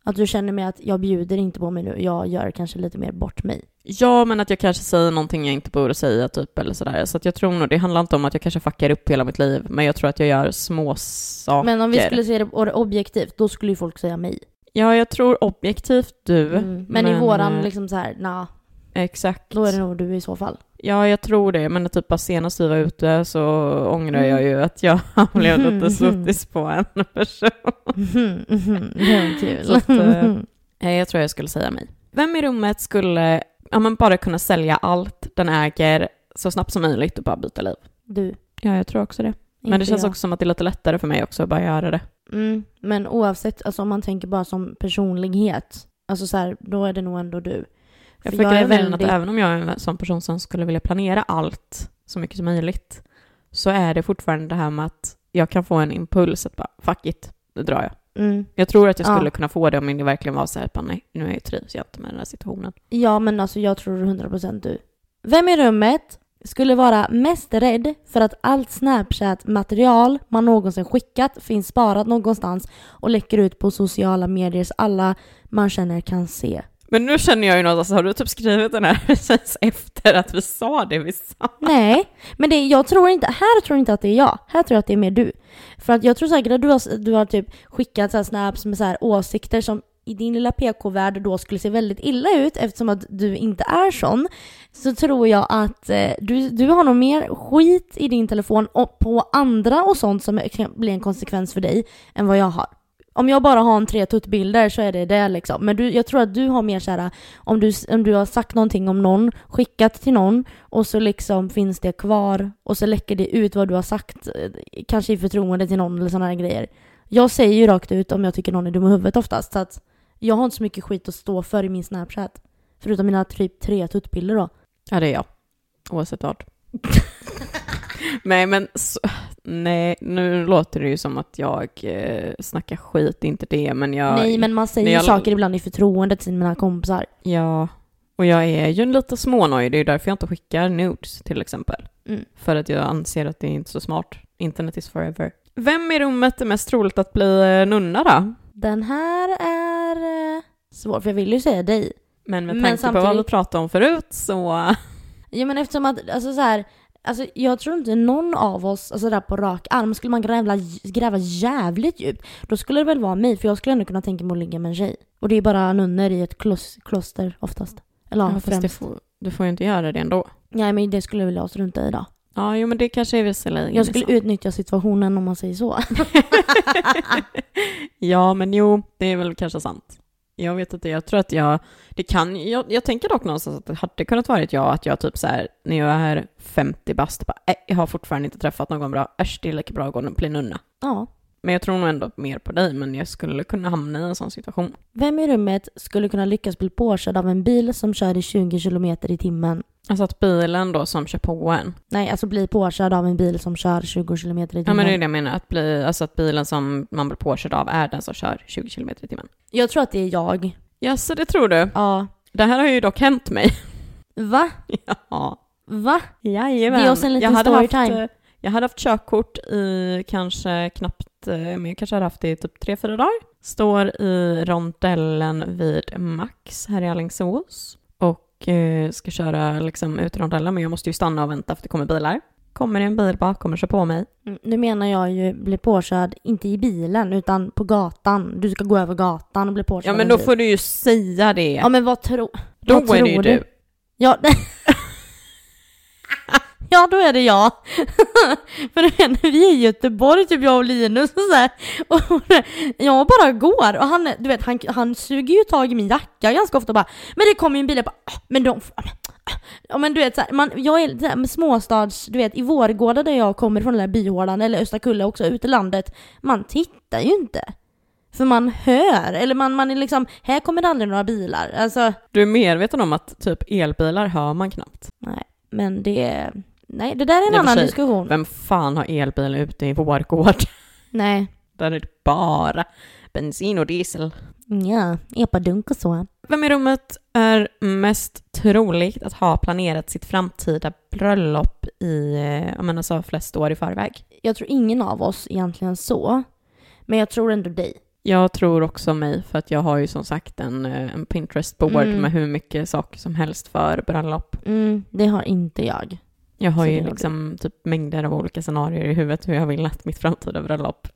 Speaker 2: Att du känner med att jag bjuder inte på mig nu, jag gör kanske lite mer bort mig.
Speaker 1: Ja, men att jag kanske säger någonting jag inte borde säga, typ, eller sådär. Så att jag tror nog, det handlar inte om att jag kanske fuckar upp hela mitt liv, men jag tror att jag gör små saker.
Speaker 2: Men om vi skulle se det objektivt, då skulle ju folk säga mig.
Speaker 1: Ja, jag tror objektivt du.
Speaker 2: Mm. Men, i våran
Speaker 1: eh,
Speaker 2: liksom så här, nah,
Speaker 1: Exakt.
Speaker 2: då är det nog du i så fall.
Speaker 1: Ja, jag tror det. Men typ bara senast vi var ute så ångrar
Speaker 2: Mm.
Speaker 1: jag ju att jag blev lite suttis på en person.
Speaker 2: Det var kul.
Speaker 1: Så att, Eh, Jag tror jag skulle säga mig. Vem i rummet skulle ja, men bara kunna sälja allt den äger så snabbt som möjligt och bara byta liv?
Speaker 2: Du.
Speaker 1: Ja, jag tror också det. Men
Speaker 2: inte
Speaker 1: det känns
Speaker 2: jag.
Speaker 1: också som att det är lite lättare för mig också att bara göra det.
Speaker 2: Mm, men oavsett, alltså om man tänker bara som personlighet, alltså så här, då är det nog ändå du.
Speaker 1: Jag
Speaker 2: För jag är
Speaker 1: grejen är
Speaker 2: väldigt-
Speaker 1: att även om jag är en sån person som skulle vilja planera allt så mycket som möjligt så är det fortfarande det här med att jag kan få en impuls att bara fuck it, nu drar jag.
Speaker 2: Mm.
Speaker 1: Jag tror att jag
Speaker 2: Ja.
Speaker 1: skulle kunna få det om det verkligen var så här, bara, nej, nu är jag trivs jag inte med den här situationen.
Speaker 2: Ja, men alltså jag tror 100% du. Vem i rummet skulle vara mest rädd för att allt Snapchat-material man någonsin skickat finns sparat någonstans och läcker ut på sociala medier så alla man känner kan se?
Speaker 1: Men nu känner jag ju något, alltså, har du typ skrivit den här precis efter att vi sa det vi sa?
Speaker 2: Nej, men det, jag tror inte, här tror jag inte att det är jag. Här tror jag att det är mer du. För att jag tror säkert att du har, du har typ skickat så här snaps med så här åsikter som i din lilla PK-värld då skulle se väldigt illa ut eftersom att du inte är sån. Så tror jag att eh, du, du har nog mer skit i din telefon och på andra och sånt som kan bli en konsekvens för dig än vad jag har. Om jag bara har en tre tuttbilder så är det det liksom. Men du, jag tror att du har mer såhär, om du, om du har sagt någonting om någon, skickat till någon och så liksom finns det kvar och så läcker det ut vad du har sagt, eh, kanske i förtroende till någon eller sådana här grejer. Jag säger ju rakt ut om jag tycker någon är dum i huvudet oftast, så att jag har inte så mycket skit att stå för i min Snapchat. Förutom mina typ tre tuttbilder då.
Speaker 1: Ja, det är jag. Oavsett vad. nej, men så, nej, nu låter det ju som att jag eh, snackar skit, inte det, men jag...
Speaker 2: Nej men man säger
Speaker 1: jag-
Speaker 2: saker ibland i förtroende till mina kompisar.
Speaker 1: Ja, och jag är ju lite smånöjd, det är ju därför jag inte skickar nudes till exempel.
Speaker 2: Mm.
Speaker 1: För att jag anser att det är inte så smart. Internet is forever. Vem i rummet är mest troligt att bli eh, nunna då?
Speaker 2: Den här är eh, svår, för jag vill ju säga dig.
Speaker 1: Men med
Speaker 2: Men
Speaker 1: tanke på vad vi
Speaker 2: samtidigt-
Speaker 1: pratade om förut så...
Speaker 2: Ja men eftersom att, alltså så här, alltså jag tror inte någon av oss, alltså där på rak arm, skulle man gräva, gräva jävligt djupt, då skulle det väl vara mig, för jag skulle ändå kunna tänka mig att ligga med en tjej. Och det är bara nunnor i ett klos, kloster oftast. Eller ja,
Speaker 1: Ja, fast det
Speaker 2: främst.
Speaker 1: får, du får ju inte göra det ändå.
Speaker 2: Nej men det skulle jag strunta i då.
Speaker 1: Ja, jo men det kanske är visserligen
Speaker 2: Jag skulle
Speaker 1: sant.
Speaker 2: utnyttja situationen om man säger så.
Speaker 1: Ja, men jo, det är väl kanske sant. Jag vet inte, jag tror att jag, det kan, jag, jag tänker dock någonstans att det hade kunnat varit jag, att jag typ så här, när jag är 50 bast, bara, äh, jag har fortfarande inte träffat någon bra, äsch det är lika bra att gå och bli nunna.
Speaker 2: ja.
Speaker 1: Men jag tror nog ändå mer på dig, men jag skulle kunna hamna i en sån situation.
Speaker 2: Vem i rummet skulle kunna lyckas bli påkörd av en bil som kör i 20 km i timmen?
Speaker 1: Alltså att bilen då som kör på en.
Speaker 2: Nej, alltså bli påkörd av en bil som kör 20 km i timmen.
Speaker 1: Ja men det är det jag menar, att, bli, alltså att bilen som man blir påkörd av är den som kör 20 km i timmen.
Speaker 2: Jag tror att det är jag.
Speaker 1: Ja, så det tror du.
Speaker 2: Ja.
Speaker 1: Det här har ju dock hänt mig.
Speaker 2: Va?
Speaker 1: ja.
Speaker 2: Va?
Speaker 1: Jajamän.
Speaker 2: Ge oss en liten
Speaker 1: jag hade haft,
Speaker 2: storytime.
Speaker 1: eh, Jag hade haft körkort i kanske knappt, eh, men jag kanske hade haft det i typ tre, fyra dagar. Står i rondellen vid Max här i Alingsås och eh, ska köra liksom rondellen, men jag måste ju stanna och vänta för det kommer bilar. Kommer det en bil bakom och kör på mig.
Speaker 2: Mm, Nu menar jag ju bli påkörd, inte i bilen, utan på gatan. Du ska gå över gatan och bli påkörd
Speaker 1: Ja men
Speaker 2: en
Speaker 1: då får du ju säga det.
Speaker 2: Ja men vad tror...
Speaker 1: då
Speaker 2: vad
Speaker 1: är det ju
Speaker 2: tror
Speaker 1: du.
Speaker 2: Ja, ja då är det jag. För du vet, vi är i Göteborg, typ jag och Linus och så här, och jag bara går och han, du vet, han, han suger ju tag i min jacka ganska ofta och bara Men det kommer ju en bil, jag bara "Ah, men de Ja men du vet, så här, man, jag är så här, med småstads, du vet i Vårgårda där jag kommer från, den där byhålan, eller Östakulla också, ute i landet, man tittar ju inte. För man hör, eller man, man är liksom, här kommer det aldrig några bilar. Alltså,
Speaker 1: Du är medveten om att typ elbilar hör man knappt.
Speaker 2: nej, men det, nej det där är en
Speaker 1: för
Speaker 2: annan
Speaker 1: sig,
Speaker 2: diskussion.
Speaker 1: Vem fan har elbil ute i vår gård?
Speaker 2: Nej,
Speaker 1: Där är det bara bensin och diesel.
Speaker 2: ja, epadunk och så.
Speaker 1: Vem i rummet är mest troligt att ha planerat sitt framtida bröllop i, eh, jag menar så flest år i förväg?
Speaker 2: Jag tror ingen av oss egentligen så, men jag tror ändå dig.
Speaker 1: Jag tror också mig, för att jag har ju som sagt en, eh, en Pinterest-board
Speaker 2: Mm.
Speaker 1: med hur mycket saker som helst för bröllop.
Speaker 2: Mm, det har inte jag.
Speaker 1: Jag har
Speaker 2: Så
Speaker 1: ju
Speaker 2: det
Speaker 1: liksom typ mängder av olika scenarier i huvudet hur jag vill att mitt framtida bröllop,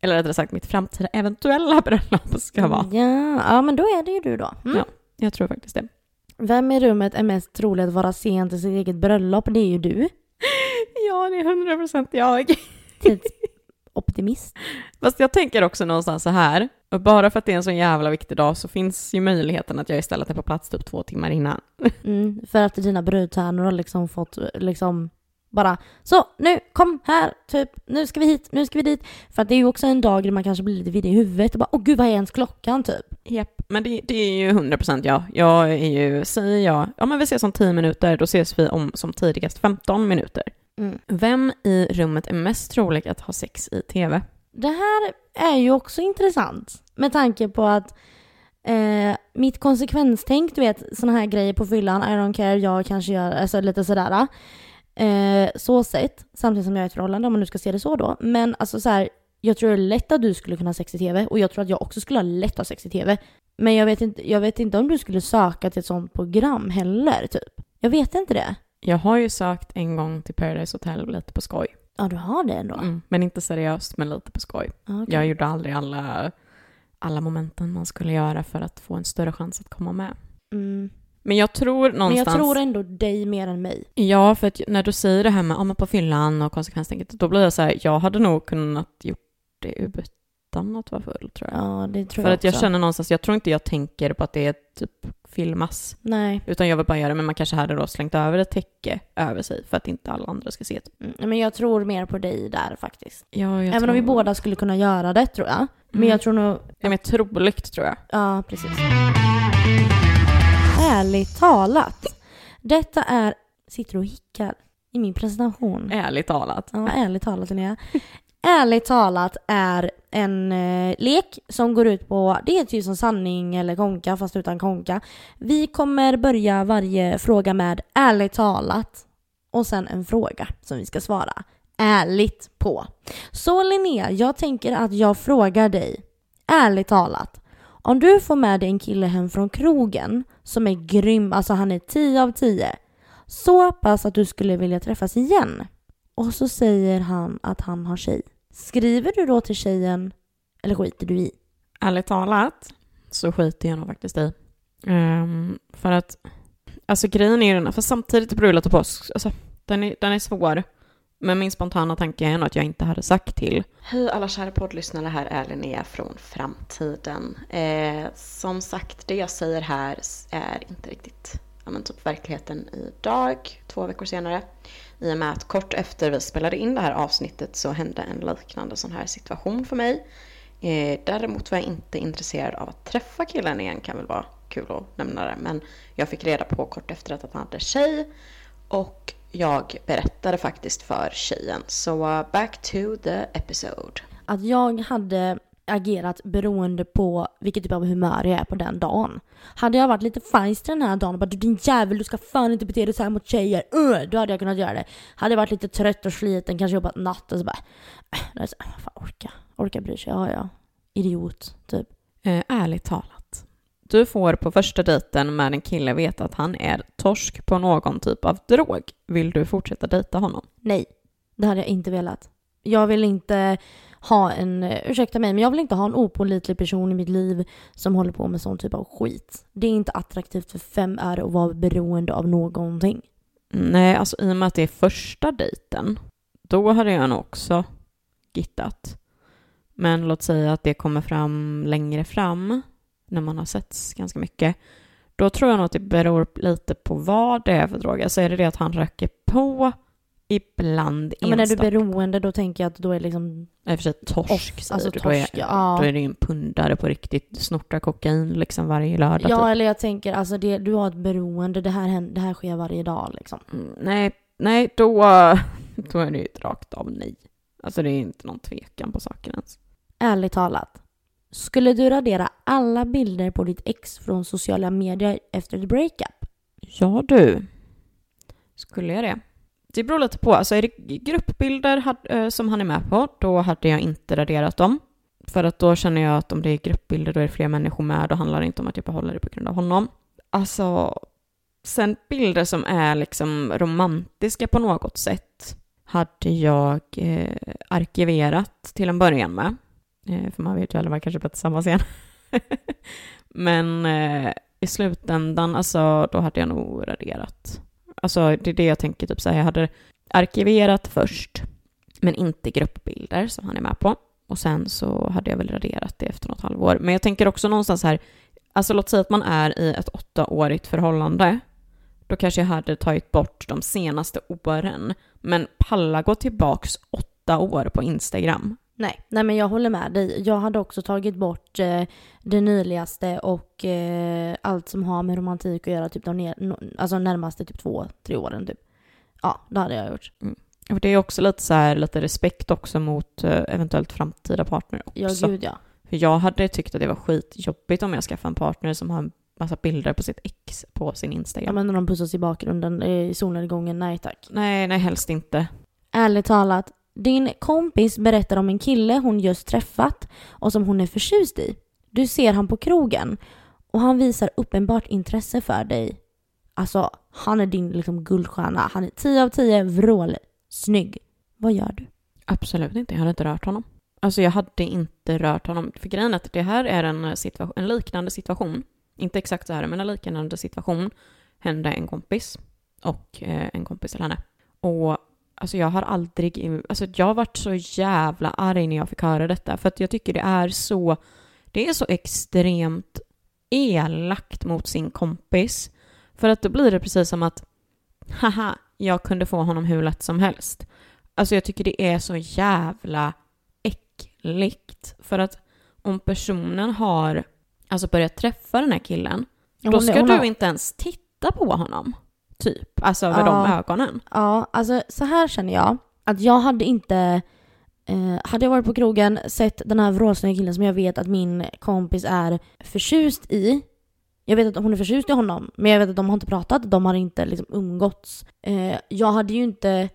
Speaker 1: eller rättare sagt mitt framtida eventuella bröllop ska vara.
Speaker 2: Ja, ja, men då är det ju du då. Mm.
Speaker 1: Ja. Jag tror faktiskt det.
Speaker 2: Vem i rummet är mest trolig att vara sen till sitt eget bröllop? Det är ju du.
Speaker 1: Ja, det är hundra procent jag.
Speaker 2: Tidsoptimist.
Speaker 1: Fast jag tänker också någonstans så här, och bara för att det är en så jävla viktig dag så finns ju möjligheten att jag istället är på plats typ två timmar innan.
Speaker 2: Mm, för att dina brudtärnor har liksom fått liksom bara så nu kom här, typ nu ska vi hit, nu ska vi dit. För att det är ju också en dag där man kanske blir lite vid i huvudet och bara åh gud vad är ens klockan typ.
Speaker 1: Japp, men det, det är ju hundra procent jag. Jag är ju, säger jag, ja men vi ses om 10 minuter, då ses vi om som tidigast 15 minuter.
Speaker 2: Mm.
Speaker 1: Vem i rummet är mest trolig att ha sex i tv?
Speaker 2: Det här är ju också intressant med tanke på att eh, mitt konsekvenstänk, du vet sådana här grejer på fyllan, I don't care, jag kanske gör, alltså lite sådär. Eh, så sett, samtidigt som jag är i ett förhållande om man nu ska se det så då. Men alltså så här, jag tror det är lätt att du skulle kunna ha sex i tv och jag tror att jag också skulle ha lätt att ha sex i tv. Men jag vet inte, jag vet inte om du skulle söka till ett sånt program heller typ. Jag vet inte det.
Speaker 1: Jag har ju sökt en gång till Paradise Hotel lite på skoj.
Speaker 2: Ja, du har det ändå?
Speaker 1: Mm, men inte seriöst, men lite på skoj.
Speaker 2: Okej.
Speaker 1: Jag gjorde aldrig alla, alla momenten man skulle göra för att få en större chans att komma med.
Speaker 2: Mm.
Speaker 1: Men jag tror
Speaker 2: Men
Speaker 1: någonstans...
Speaker 2: jag tror ändå dig mer än mig.
Speaker 1: Ja, för att när du säger det här med men på fyllan och konsekvenstänket, då blir jag så här, jag hade nog kunnat gjort det utan att vara full tror jag.
Speaker 2: Ja, det tror
Speaker 1: för
Speaker 2: jag
Speaker 1: att jag
Speaker 2: också.
Speaker 1: känner någonstans, jag tror inte jag tänker på att det är typ filmas,
Speaker 2: Nej.
Speaker 1: utan jag vill bara göra det, men man kanske hade då slängt över ett täcke över sig för att inte alla andra ska se. Typ.
Speaker 2: Mm, men jag tror mer på dig där faktiskt.
Speaker 1: Ja, jag
Speaker 2: Även
Speaker 1: tror...
Speaker 2: om vi båda skulle kunna göra det tror jag. Men
Speaker 1: Mm.
Speaker 2: jag tror nog...
Speaker 1: Det är mer troligt tror jag.
Speaker 2: Ja, precis. Ärligt talat. Detta är... Sitter och hickar i min presentation.
Speaker 1: Ärligt talat.
Speaker 2: Ja, ärligt talat Linnea. Ärligt talat är en eh, lek som går ut på, det är typ som sanning eller konka fast utan konka. Vi kommer börja varje fråga med ärligt talat och sen en fråga som vi ska svara ärligt på. Så Linnea, jag tänker att jag frågar dig, ärligt talat, om du får med dig en kille hem från krogen som är grym, alltså han är 10 av 10, så pass att du skulle vilja träffas igen och så säger han att han har tjej. Skriver du då till tjejen eller skiter du i?
Speaker 1: Ärligt talat så skiter jag nog faktiskt i. Ehm, för att, alltså grejen är ju den, för samtidigt beror det lite på, alltså, den, är, den är svår. Men min spontana tanke är nog att jag inte hade sagt till. Hej alla kära poddlyssnare, här är Linnea från framtiden. Eh, som sagt, det jag säger här är inte riktigt ja, men typ verkligheten idag, två veckor senare. I och med att kort efter vi spelade in det här avsnittet så hände en liknande sån här situation för mig. Eh, däremot var jag inte intresserad av att träffa killen igen, kan väl vara kul att nämna det. Men jag fick reda på kort efter att han hade tjej och jag berättade faktiskt för tjejen. Så uh, back to the episode.
Speaker 2: Att jag hade agerat beroende på vilket typ av humör jag är på den dagen. Hade jag varit lite feisty den här dagen och bara du din jävel du ska fan inte bete dig så här mot tjejer, uh, då hade jag kunnat göra det. Hade jag varit lite trött och sliten, kanske jobbat natt och så bara, äh, är så, fan orka, orka bryr sig, ja ja, idiot, typ.
Speaker 1: Eh, ärligt talat. Du får på första dejten med en kille veta att han är torsk på någon typ av drog. Vill du fortsätta dejta honom?
Speaker 2: Nej, det hade jag inte velat. Jag vill inte ha en, eh, ursäkta mig, men jag vill inte ha en opålitlig person i mitt liv som håller på med sån typ av skit. Det är inte attraktivt för fem öre att vara beroende av någonting.
Speaker 1: Mm, nej, alltså i och med att det är första dejten, då hade jag nog också gittat. Men låt säga att det kommer fram längre fram, när man har setts ganska mycket. Då tror jag nog att det beror lite på vad det är för drog. Alltså är det det att han röker på ibland
Speaker 2: Ja, men är du beroende då tänker jag att då är liksom
Speaker 1: och för sig torsk
Speaker 2: Off,
Speaker 1: säger
Speaker 2: alltså
Speaker 1: du. Då är,
Speaker 2: torsk, ja.
Speaker 1: då är det ju en pundare på riktigt. Snortar kokain liksom varje lördag.
Speaker 2: Ja,
Speaker 1: typ.
Speaker 2: eller jag tänker alltså det, du har ett beroende, det här, det här sker varje dag liksom.
Speaker 1: Mm, nej, nej då, då är det ju ett rakt av nej. Alltså det är inte någon tvekan på saken ens.
Speaker 2: Ärligt talat. Skulle du radera alla bilder på ditt ex från sociala medier efter ett breakup?
Speaker 1: Ja du, skulle jag det? Det beror lite på. Alltså är det gruppbilder eh, som han är med på, då hade jag inte raderat dem. För att då känner jag att om det är gruppbilder, då är det fler människor med. Då handlar det inte om att jag behåller det på grund av honom. Alltså, sen bilder som är liksom romantiska på något sätt hade jag eh, arkiverat till en början med. Eh, för man vet ju aldrig man kanske blir tillsammans igen. Men eh, i slutändan, alltså då hade jag nog raderat. Alltså det är det jag tänker, typ så här, jag hade arkiverat först, men inte gruppbilder som han är med på. Och sen så hade jag väl raderat det efter något halvår. Men jag tänker också någonstans här, alltså låt säga att man är i ett åttaårigt förhållande. Då kanske jag hade tagit bort de senaste åren. Men palla gå tillbaks åtta år på Instagram.
Speaker 2: Nej, nej men jag håller med dig. Jag hade också tagit bort eh, det nyligaste och eh, allt som har med romantik att göra, typ de ner, no, alltså närmaste typ två, tre åren typ. Ja, det hade jag gjort.
Speaker 1: Och det är också lite så här, lite respekt också mot eh, eventuellt framtida partner
Speaker 2: Ja,
Speaker 1: också.
Speaker 2: gud ja.
Speaker 1: För jag hade tyckt att det var skitjobbigt om jag skaffade en partner som har en massa bilder på sitt ex på sin
Speaker 2: Ja
Speaker 1: Instagram.
Speaker 2: men när de pussas i bakgrunden eh, i solnedgången, nej tack.
Speaker 1: Nej, nej helst inte.
Speaker 2: Ärligt talat, din kompis berättar om en kille hon just träffat och som hon är förtjust i. Du ser han på krogen och han visar uppenbart intresse för dig. Alltså, han är din liksom guldstjärna. Han är 10 av 10, vrål, snygg. Vad gör du?
Speaker 1: Absolut inte, jag hade inte rört honom. Alltså jag hade inte rört honom. För grejen är att det här är en, situation, en liknande situation. Inte exakt så här, men en liknande situation hände en kompis och eh, en kompis till henne. Och alltså jag har aldrig, alltså jag har varit så jävla arg när jag fick höra detta. För att jag tycker det är så, det är så extremt elakt mot sin kompis. För att då blir det precis som att, haha, jag kunde få honom hur lätt som helst. Alltså jag tycker det är så jävla äckligt. För att om personen har alltså börjat träffa den här killen, då
Speaker 2: hon är-
Speaker 1: ska
Speaker 2: hon
Speaker 1: du
Speaker 2: har-
Speaker 1: inte ens titta på honom. Typ. Alltså över
Speaker 2: Ja.
Speaker 1: de ögonen.
Speaker 2: Ja, alltså så här känner jag. Att jag hade inte... Eh, hade jag varit på krogen, sett den här vrålsnygga killen som jag vet att min kompis är förtjust i. Jag vet att hon är förtjust i honom, men jag vet att de har inte pratat, de har inte liksom umgåtts. Eh, jag hade ju inte...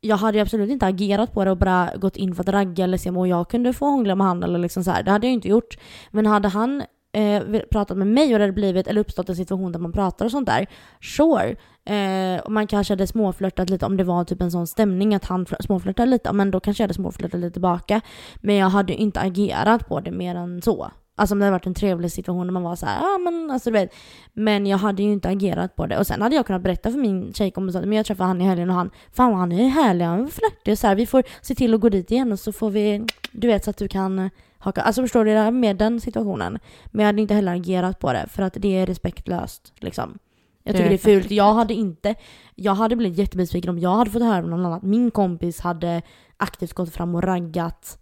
Speaker 2: Jag hade absolut inte agerat på det och bara gått in för att ragga eller se om jag kunde få hångla med han eller liksom så här. Det hade jag inte gjort. Men hade han eh, pratat med mig och det hade blivit, eller uppstått en situation där man pratar och sånt där, sure. Eh, och man kanske hade småflörtat lite om det var typ en sån stämning att han småflörtade lite, men då kanske jag hade småflörtat lite tillbaka. Men jag hade inte agerat på det mer än så. Alltså om det hade varit en trevlig situation där man var så här, ja men alltså du vet. Men jag hade ju inte agerat på det. Och sen hade jag kunnat berätta för min tjejkompis att men jag träffade han i helgen och han, fan vad han är härlig, han är flörtig så här. Vi får se till att gå dit igen och så får vi, du vet så att du kan haka, alltså förstår du det här med den situationen. Men jag hade inte heller agerat på det för att det är respektlöst liksom. Jag tycker det är fult. Jag hade inte, jag hade blivit jättebesviken om jag hade fått höra av någon annan att min kompis hade aktivt gått fram och raggat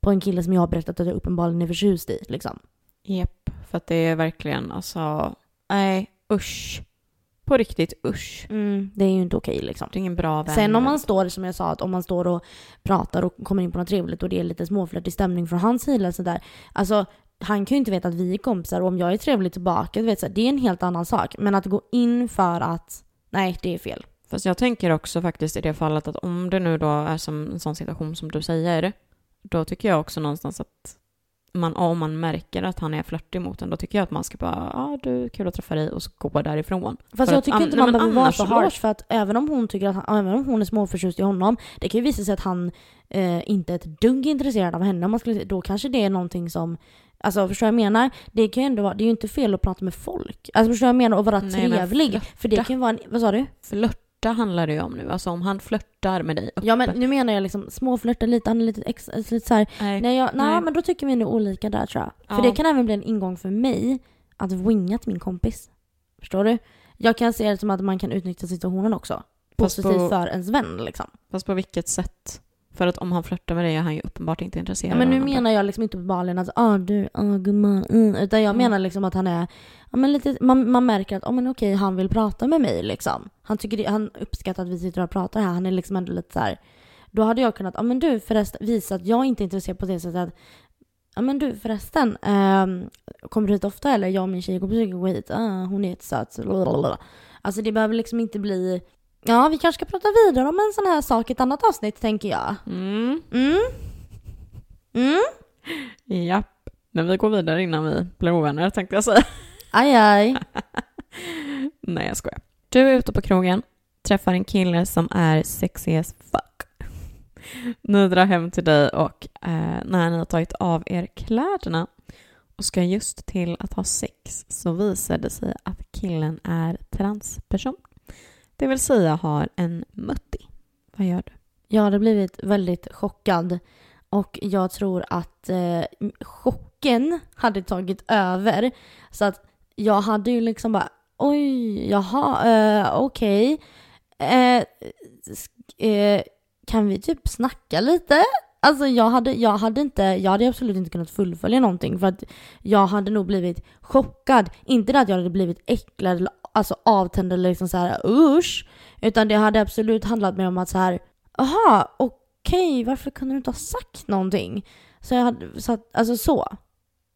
Speaker 2: på en kille som jag har berättat att jag uppenbarligen är förtjust i liksom.
Speaker 1: Japp, för att det är verkligen alltså, nej usch. På riktigt usch.
Speaker 2: Mm, det är ju inte okej liksom.
Speaker 1: Det är ingen bra vän.
Speaker 2: Sen om man står, som jag sa, att om man står och pratar och kommer in på något trevligt och det är lite småflörtig stämning från hans sida sådär. Alltså, han kan ju inte veta att vi är kompisar och om jag är trevlig tillbaka, du vet, så det är en helt annan sak. Men att gå in för att, nej, det är fel.
Speaker 1: Fast jag tänker också faktiskt i det fallet att om det nu då är som en sån situation som du säger, då tycker jag också någonstans att man, om man märker att han är flörtig mot en, då tycker jag att man ska bara, ja ah, du, kul att träffa dig och så gå därifrån.
Speaker 2: Fast
Speaker 1: För
Speaker 2: jag
Speaker 1: att
Speaker 2: tycker
Speaker 1: an-
Speaker 2: inte man behöver vara så harsh för att även om hon tycker att han, även om hon är småförtjust i honom, det kan ju visa sig att han eh, inte är ett dugg intresserad av henne. Man skulle, då kanske det är någonting som Alltså förstår jag menar? Det kan ju ändå vara, det är ju inte fel att prata med folk. Alltså förstår jag menar? Och vara
Speaker 1: Nej,
Speaker 2: trevlig. För det kan ju vara en, vad sa du?
Speaker 1: Flörta handlar det ju om nu, alltså om han flörtar med dig
Speaker 2: Ja men nu menar jag liksom småflörta lite, han är lite, ex, lite så här,
Speaker 1: Nej.
Speaker 2: nej, jag, nej,
Speaker 1: Nej.
Speaker 2: men då tycker vi nog olika där tror jag. För
Speaker 1: Ja.
Speaker 2: det kan även bli en ingång för mig att winga till min kompis. Förstår du? Jag kan se det som att man kan utnyttja situationen också.
Speaker 1: Fast
Speaker 2: Positivt
Speaker 1: på-
Speaker 2: för ens vän liksom.
Speaker 1: Fast på vilket sätt? För att om han flörtar med dig är han ju uppenbart inte intresserad
Speaker 2: Ja, men nu menar jag liksom inte uppenbarligen att ah, du, ah, gumman, mm, utan jag
Speaker 1: Mm.
Speaker 2: menar liksom att han är, ja, men lite, man, man märker att oh, men okej, han vill prata med mig liksom. Han, tycker det, han uppskattar att vi sitter och pratar här, han är liksom ändå lite så här. Då hade jag kunnat, ja men du förresten, visa att jag inte är intresserad på det sättet att Ja men du förresten, ehm, kommer du hit ofta eller? Jag och min tjejkompis brukar gå hit. Ah, hon är jättesöt. Alltså det behöver liksom inte bli... Ja, vi kanske ska prata vidare om en sån här sak i ett annat avsnitt tänker jag.
Speaker 1: Mm,
Speaker 2: Mm? Mm?
Speaker 1: japp. Men vi går vidare innan vi blir ovänner tänkte jag säga.
Speaker 2: Aj, aj.
Speaker 1: Nej, jag skojar. Du är ute på krogen, träffar en kille som är sexy as fuck. Ni drar hem till dig och eh, när ni har tagit av er kläderna och ska just till att ha sex så visar det sig att killen är transperson. Det vill säga har en mutti. Vad gör du?
Speaker 2: Jag hade blivit väldigt chockad och jag tror att eh, chocken hade tagit över. Så att jag hade ju liksom bara oj, jaha, eh, okej. Eh, eh, kan vi typ snacka lite? Alltså jag hade, jag hade inte, jag hade absolut inte kunnat fullfölja någonting för att jag hade nog blivit chockad. Inte det att jag hade blivit äcklad eller alltså avtänd eller liksom så här usch. Utan det hade absolut handlat mer om att så här, aha, okej, varför kunde du inte ha sagt någonting? Så jag hade, så att, alltså så.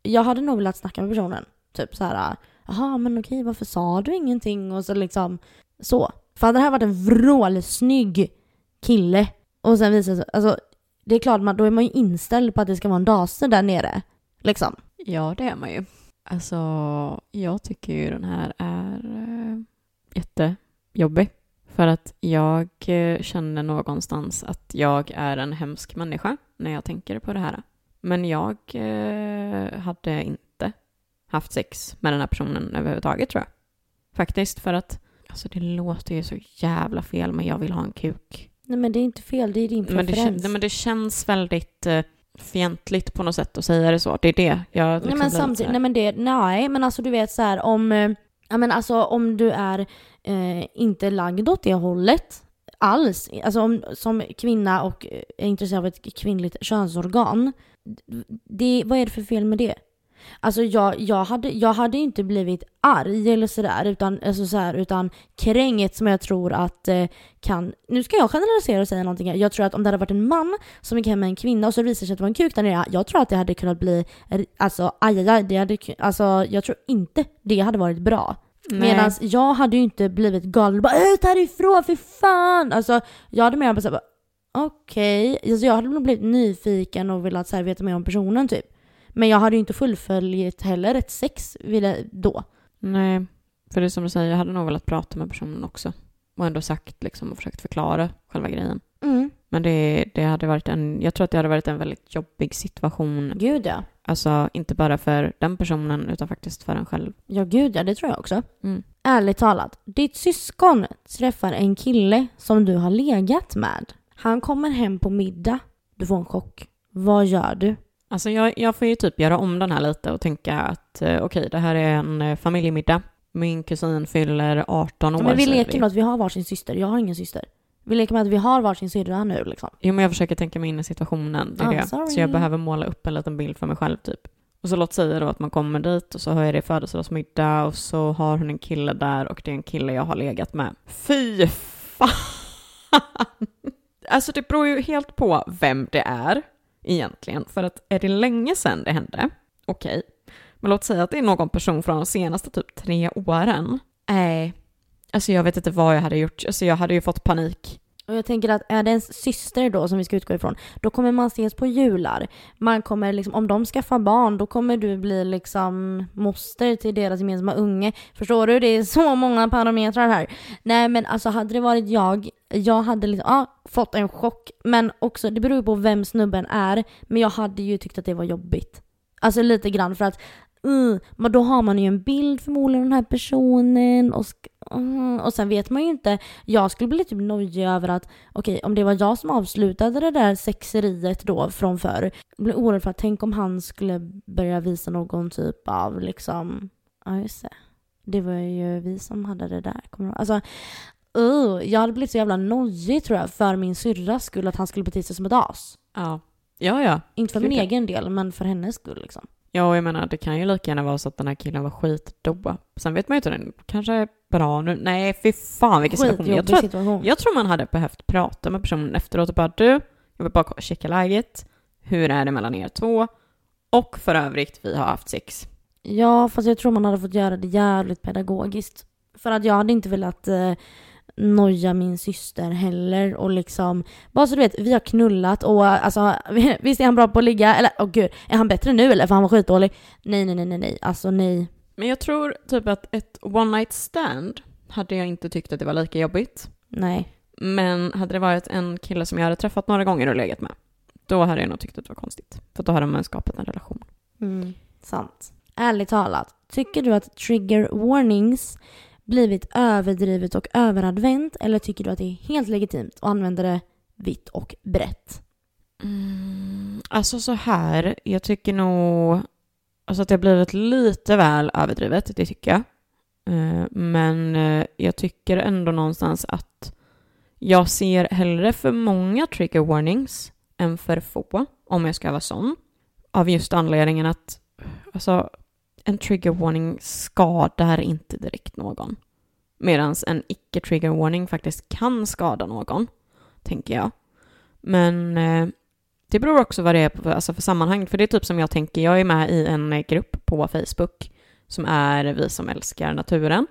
Speaker 2: Jag hade nog velat snacka med personen. Typ så här, jaha, men okej, varför sa du ingenting? Och så liksom, så. För hade det här varit en vrålsnygg kille och sen visar sig, alltså det är klart, man, då är man ju inställd på att det ska vara en dase där nere. Liksom.
Speaker 1: Ja, det är man ju. Alltså, jag tycker ju den här är jättejobbig. För att jag eh, känner någonstans att jag är en hemsk människa när jag tänker på det här. Men jag eh, hade inte haft sex med den här personen överhuvudtaget tror jag. Faktiskt, för att alltså det låter ju så jävla fel men jag vill ha en kuk.
Speaker 2: Nej men det är inte fel, det är din
Speaker 1: Men det,
Speaker 2: preferens.
Speaker 1: nej, men det känns väldigt eh, fientligt på något sätt att säga det så. Det är det jag liksom
Speaker 2: nej men
Speaker 1: så
Speaker 2: samtidigt, nej men det, nej men alltså du vet så här om, ja men alltså om du är eh, inte lagd åt det hållet alls, alltså om, som kvinna och eh, är intresserad av ett kvinnligt könsorgan, det, vad är det för fel med det? Alltså jag, jag, hade, jag hade inte blivit arg eller sådär utan, alltså så här, utan kränkt som jag tror att eh, kan... Nu ska jag generalisera och säga någonting här. Jag tror att om det hade varit en man som gick hem med en kvinna och så visade sig att det var en kuk där nere. Jag tror att det hade kunnat bli, alltså aj, aj, aj det hade, alltså jag tror inte det hade varit bra. Medan jag hade ju inte blivit galen bara ut härifrån för fan! Alltså jag hade mer bara såhär okej, alltså, jag hade nog blivit nyfiken och velat så här, veta mer om personen typ. Men jag hade ju inte fullföljt heller ett sex då.
Speaker 1: Nej, för det är som du säger, jag hade nog velat prata med personen också. Och ändå sagt liksom och försökt förklara själva grejen.
Speaker 2: Mm.
Speaker 1: Men det, det hade varit en, jag tror att det hade varit en väldigt jobbig situation.
Speaker 2: Gud ja.
Speaker 1: Alltså inte bara för den personen utan faktiskt för en själv.
Speaker 2: Ja gud ja, det tror jag också.
Speaker 1: Mm.
Speaker 2: Ärligt talat, ditt syskon träffar en kille som du har legat med. Han kommer hem på middag. Du får en chock. Vad gör du?
Speaker 1: Alltså jag, jag får ju typ göra om den här lite och tänka att eh, okej, det här är en eh, familjemiddag. Min kusin fyller 18 år.
Speaker 2: Men vi leker med att vi har varsin syster. Jag har ingen syster. Vi leker med att vi har varsin syrra nu liksom.
Speaker 1: Jo, men jag försöker tänka mig in i situationen. Det är det.
Speaker 2: sorry.
Speaker 1: Så jag behöver måla upp en liten bild för mig själv typ. Och så låt säga då att man kommer dit och så har jag det födelsedagsmiddag och så har hon en kille där och det är en kille jag har legat med. Fy fan! Alltså det beror ju helt på vem det är egentligen. För att är det länge sedan det hände, okej. Okay. Men låt säga att det är någon person från de senaste typ tre åren. Nej, alltså jag vet inte vad jag hade gjort. Alltså jag hade ju fått panik.
Speaker 2: Och jag tänker att är det ens syster då som vi ska utgå ifrån, då kommer man ses på jular. Man kommer liksom, om de skaffar barn, då kommer du bli liksom moster till deras gemensamma unge. Förstår du? Det är så många parametrar här. Nej men alltså hade det varit jag, jag hade liksom, ja, fått en chock. Men också, det beror ju på vem snubben är. Men jag hade ju tyckt att det var jobbigt. Alltså lite grann för att Mm, men då har man ju en bild förmodligen av den här personen och, mm, och sen vet man ju inte. Jag skulle bli typ nojig över att okej, okay, om det var jag som avslutade det där sexeriet då från förr. Jag blir orolig för att tänk om han skulle börja visa någon typ av liksom, ja just det. Det var ju vi som hade det där. Kommer alltså, uh, jag hade blivit så jävla nojig tror jag för min syrras skull att han skulle bete sig som ett as.
Speaker 1: Ja. Ja, ja.
Speaker 2: Inte för min egen del, men för hennes skull liksom.
Speaker 1: Ja, jag menar det kan ju lika gärna vara så att den här killen var skitdoa. Sen vet man ju inte, den kanske bra nu. Nej, fy fan vilken situation. Jag tror, situation. jag tror man hade behövt prata med personen efteråt och bara du, jag vill bara checka läget. Hur är det mellan er två? Och för övrigt, vi har haft sex.
Speaker 2: Ja, fast jag tror man hade fått göra det jävligt pedagogiskt. För att jag hade inte velat eh, noja min syster heller och liksom bara så du vet, vi har knullat och alltså visst är han bra på att ligga eller åh oh, gud, är han bättre nu eller för han var skitdålig? Nej, nej, nej, nej, nej, alltså nej.
Speaker 1: Men jag tror typ att ett one night stand hade jag inte tyckt att det var lika jobbigt.
Speaker 2: Nej.
Speaker 1: Men hade det varit en kille som jag hade träffat några gånger och legat med, då hade jag nog tyckt att det var konstigt. För då hade man skapat en relation.
Speaker 2: Mm, sant. Ärligt talat, tycker du att trigger warnings blivit överdrivet och överadvänt eller tycker du att det är helt legitimt att använda det vitt och brett?
Speaker 1: Mm, alltså så här, jag tycker nog alltså att det har blivit lite väl överdrivet, det tycker jag. Eh, men eh, jag tycker ändå någonstans att jag ser hellre för många trigger warnings än för få, om jag ska vara sån. Av just anledningen att alltså, en trigger warning skadar inte direkt någon. Medan en icke trigger warning faktiskt kan skada någon, tänker jag. Men eh, det beror också vad det är på, alltså för sammanhang. För det är typ som jag tänker, jag är med i en grupp på Facebook som är Vi som älskar naturen.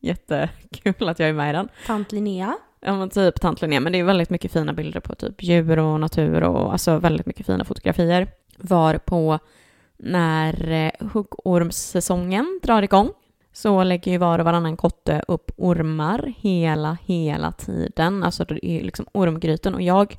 Speaker 1: Jättekul att jag är med i den.
Speaker 2: Tant Linnea.
Speaker 1: Ja men typ tant Linnea, men det är väldigt mycket fina bilder på typ djur och natur och alltså väldigt mycket fina fotografier. Var på när eh, huggormssäsongen drar igång så lägger ju var och varannan kotte upp ormar hela, hela tiden. Alltså det är liksom ormgryten och jag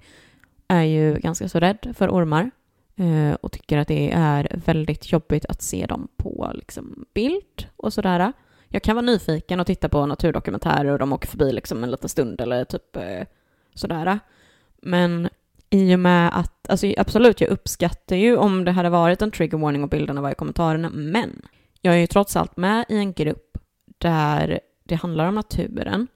Speaker 1: är ju ganska så rädd för ormar eh, och tycker att det är väldigt jobbigt att se dem på liksom bild och sådär. Jag kan vara nyfiken och titta på naturdokumentärer och de åker förbi liksom en liten stund eller typ eh, sådär. Men i och med att, alltså absolut, jag uppskattar ju om det hade varit en trigger warning och bilderna var i kommentarerna, men jag är ju trots allt med i en grupp där det handlar om naturen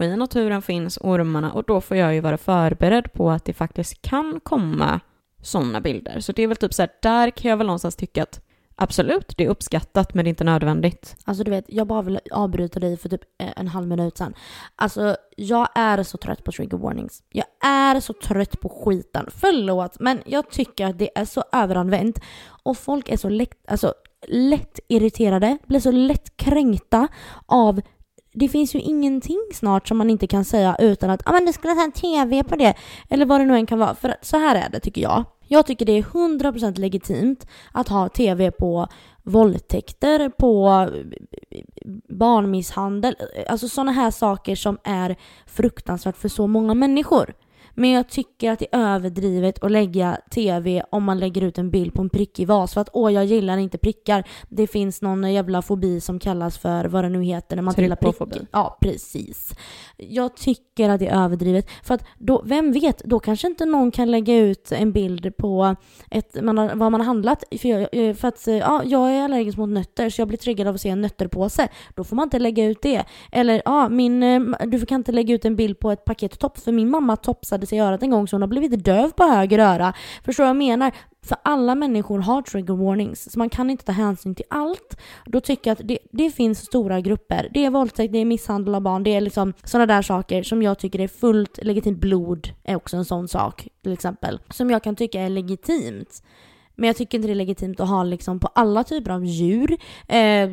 Speaker 1: och i naturen finns ormarna och då får jag ju vara förberedd på att det faktiskt kan komma sådana bilder. Så det är väl typ så här, där kan jag väl någonstans tycka att Absolut, det är uppskattat men det är inte nödvändigt.
Speaker 2: Alltså du vet, jag bara vill avbryta dig för typ en halv minut sedan. Alltså jag är så trött på trigger warnings. Jag är så trött på skiten. Förlåt, men jag tycker att det är så överanvänt. Och folk är så lätt, alltså, lätt irriterade, blir så lätt kränkta av det finns ju ingenting snart som man inte kan säga utan att ah, men det skulle säga TV på det. Eller vad det nu än kan vara. För så här är det tycker jag. Jag tycker det är 100% legitimt att ha TV på våldtäkter, på barnmisshandel, alltså sådana här saker som är fruktansvärt för så många människor. Men jag tycker att det är överdrivet att lägga TV om man lägger ut en bild på en prickig vas. För att åh, jag gillar inte prickar. Det finns någon jävla fobi som kallas för vad det nu heter när man gillar prickar. Ja, precis. Jag tycker att det är överdrivet. För att då, vem vet, då kanske inte någon kan lägga ut en bild på ett, man har, vad man har handlat. För, jag, för att ja, jag är allergisk mot nötter så jag blir triggad av att se en nötterpåse. Då får man inte lägga ut det. Eller ja, min, du kan inte lägga ut en bild på ett paket tops för min mamma topsade skadade sig i örat en gång så hon har blivit döv på höger öra. Förstår du vad jag menar? För alla människor har trigger warnings, så man kan inte ta hänsyn till allt. Då tycker jag att det, det finns stora grupper. Det är våldtäkt, det är misshandel av barn, det är liksom sådana där saker som jag tycker är fullt legitimt. Blod är också en sån sak till exempel. Som jag kan tycka är legitimt. Men jag tycker inte det är legitimt att ha liksom på alla typer av djur. Eh,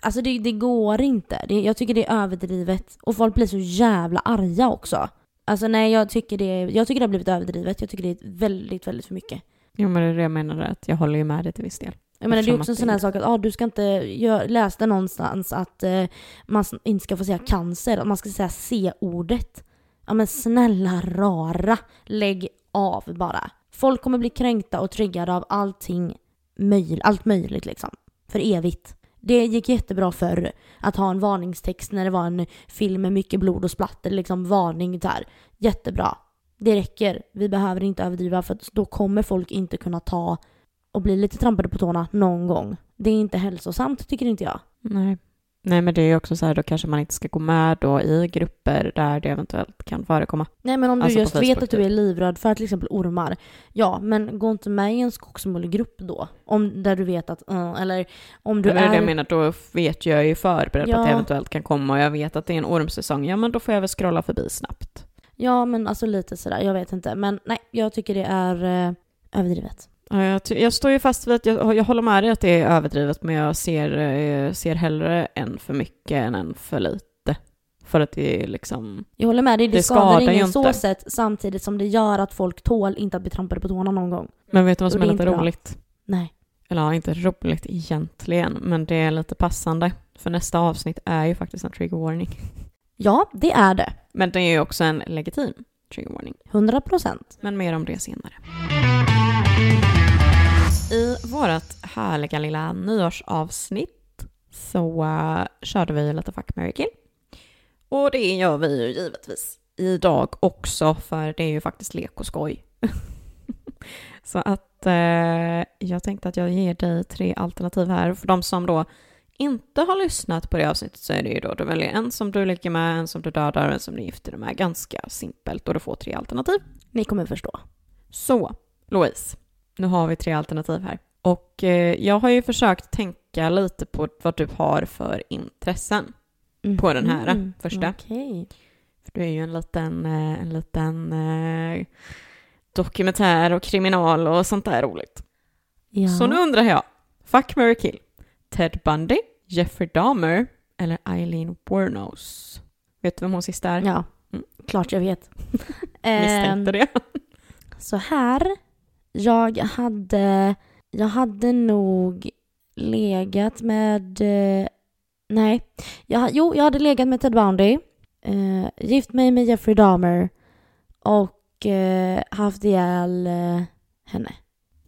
Speaker 2: alltså det, det går inte. Det, jag tycker det är överdrivet. Och folk blir så jävla arga också. Alltså nej, jag tycker det, jag tycker det har blivit överdrivet. Jag tycker det är väldigt, väldigt för mycket.
Speaker 1: Jo, men det är det jag menar, att jag håller ju med dig till viss del.
Speaker 2: Jag menar det är också en sån här sak att ah, du ska inte, jag läste någonstans att eh, man inte ska få säga cancer, att man ska säga C-ordet. Ja men snälla rara, lägg av bara. Folk kommer bli kränkta och triggade av allting, möj, allt möjligt liksom. För evigt. Det gick jättebra förr att ha en varningstext när det var en film med mycket blod och splatter, liksom varning där. Jättebra. Det räcker. Vi behöver inte överdriva för att då kommer folk inte kunna ta och bli lite trampade på tårna någon gång. Det är inte hälsosamt tycker inte jag.
Speaker 1: Nej. Nej, men det är ju också så här, då kanske man inte ska gå med då i grupper där det eventuellt kan förekomma.
Speaker 2: Nej men om du
Speaker 1: Alltså
Speaker 2: just vet att du är livrädd för till exempel ormar. Ja, men gå inte med i en skogsmålgrupp då. Om, där du vet att, uh, eller om du
Speaker 1: det är det jag menar, då vet jag ju förberedd på att det
Speaker 2: Ja.
Speaker 1: eventuellt kan komma och jag vet att det är en ormsäsong, ja men då får jag väl scrolla förbi snabbt.
Speaker 2: Ja men alltså lite sådär, jag vet inte. Men nej, jag tycker det är eh, överdrivet.
Speaker 1: Ja, jag, jag står ju fast vid att jag, jag håller med dig att det är överdrivet, men jag ser, eh, ser hellre en för mycket än en för lite. För att det är liksom...
Speaker 2: Jag håller med dig, det,
Speaker 1: Det
Speaker 2: skadar ingen så
Speaker 1: inte.
Speaker 2: sätt samtidigt som det gör att folk tål inte att bli trampade på tårna någon gång.
Speaker 1: Men vet du vad som är
Speaker 2: är
Speaker 1: lite
Speaker 2: inte bra.
Speaker 1: roligt?
Speaker 2: Nej.
Speaker 1: Eller ja, inte roligt egentligen, men det är lite passande. För nästa avsnitt är ju faktiskt en trigger warning.
Speaker 2: Ja, det är det.
Speaker 1: Men det är ju också en legitim trigger warning.
Speaker 2: 100 procent.
Speaker 1: Men mer om det senare. I vårt härliga lilla nyårsavsnitt så uh, körde vi lite Fuck, marry, kill. Och det gör vi ju givetvis idag också, för det är ju faktiskt lek och skoj. så att eh, jag tänkte att jag ger dig tre alternativ här. För de som då inte har lyssnat på det avsnittet så är det ju då, du väljer en som du ligger med, en som du dödar och en som du gifter dig med. Ganska simpelt och du får tre alternativ.
Speaker 2: Ni kommer förstå.
Speaker 1: Så, Louise, nu har vi tre alternativ här. Och eh, jag har ju försökt tänka lite på vad du har för intressen. På den här,
Speaker 2: Mhm,
Speaker 1: första.
Speaker 2: Okej.
Speaker 1: För du är ju en liten, eh, en liten eh, dokumentär och kriminal och sånt där roligt.
Speaker 2: Ja.
Speaker 1: Så nu undrar jag, fuck, marry, kill. Ted Bundy, Jeffrey Dahmer eller Eileen Wuornos? Vet du vem hon sista är?
Speaker 2: Ja,
Speaker 1: Mm.
Speaker 2: klart jag vet.
Speaker 1: Misstänkte
Speaker 2: Ehm,
Speaker 1: det.
Speaker 2: Så här, jag hade, jag hade nog legat med, eh, nej, jag, jo, jag hade legat med Ted Bundy, eh, gift mig med Jeffrey Dahmer och eh, haft ihjäl eh, henne.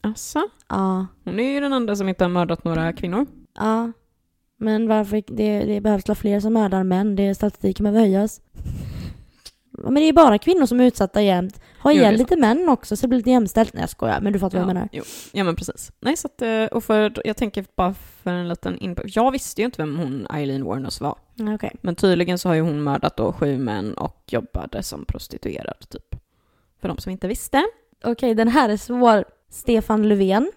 Speaker 1: Alltså,
Speaker 2: Ja,
Speaker 1: hon är ju den enda som inte har mördat några kvinnor.
Speaker 2: ja. Men varför, det, det behövs fler som mördar män, det statistiken behöver höjas. Men det är bara kvinnor som är utsatta jämt. Ha
Speaker 1: Jo,
Speaker 2: ihjäl lite män också så det blir lite jämställt. Nej jag skojar, men du fattar vad jag menar.
Speaker 1: Jo. Ja men precis. Nej så att, eh, och för, jag tänker bara för en liten input. Jag visste ju inte vem hon Eileen Wuornos var.
Speaker 2: Ja, Okej.
Speaker 1: Men tydligen så har ju hon mördat då sju män och jobbade som prostituerad typ. För de som inte visste.
Speaker 2: Okej, den här är svår. Stefan Löfven,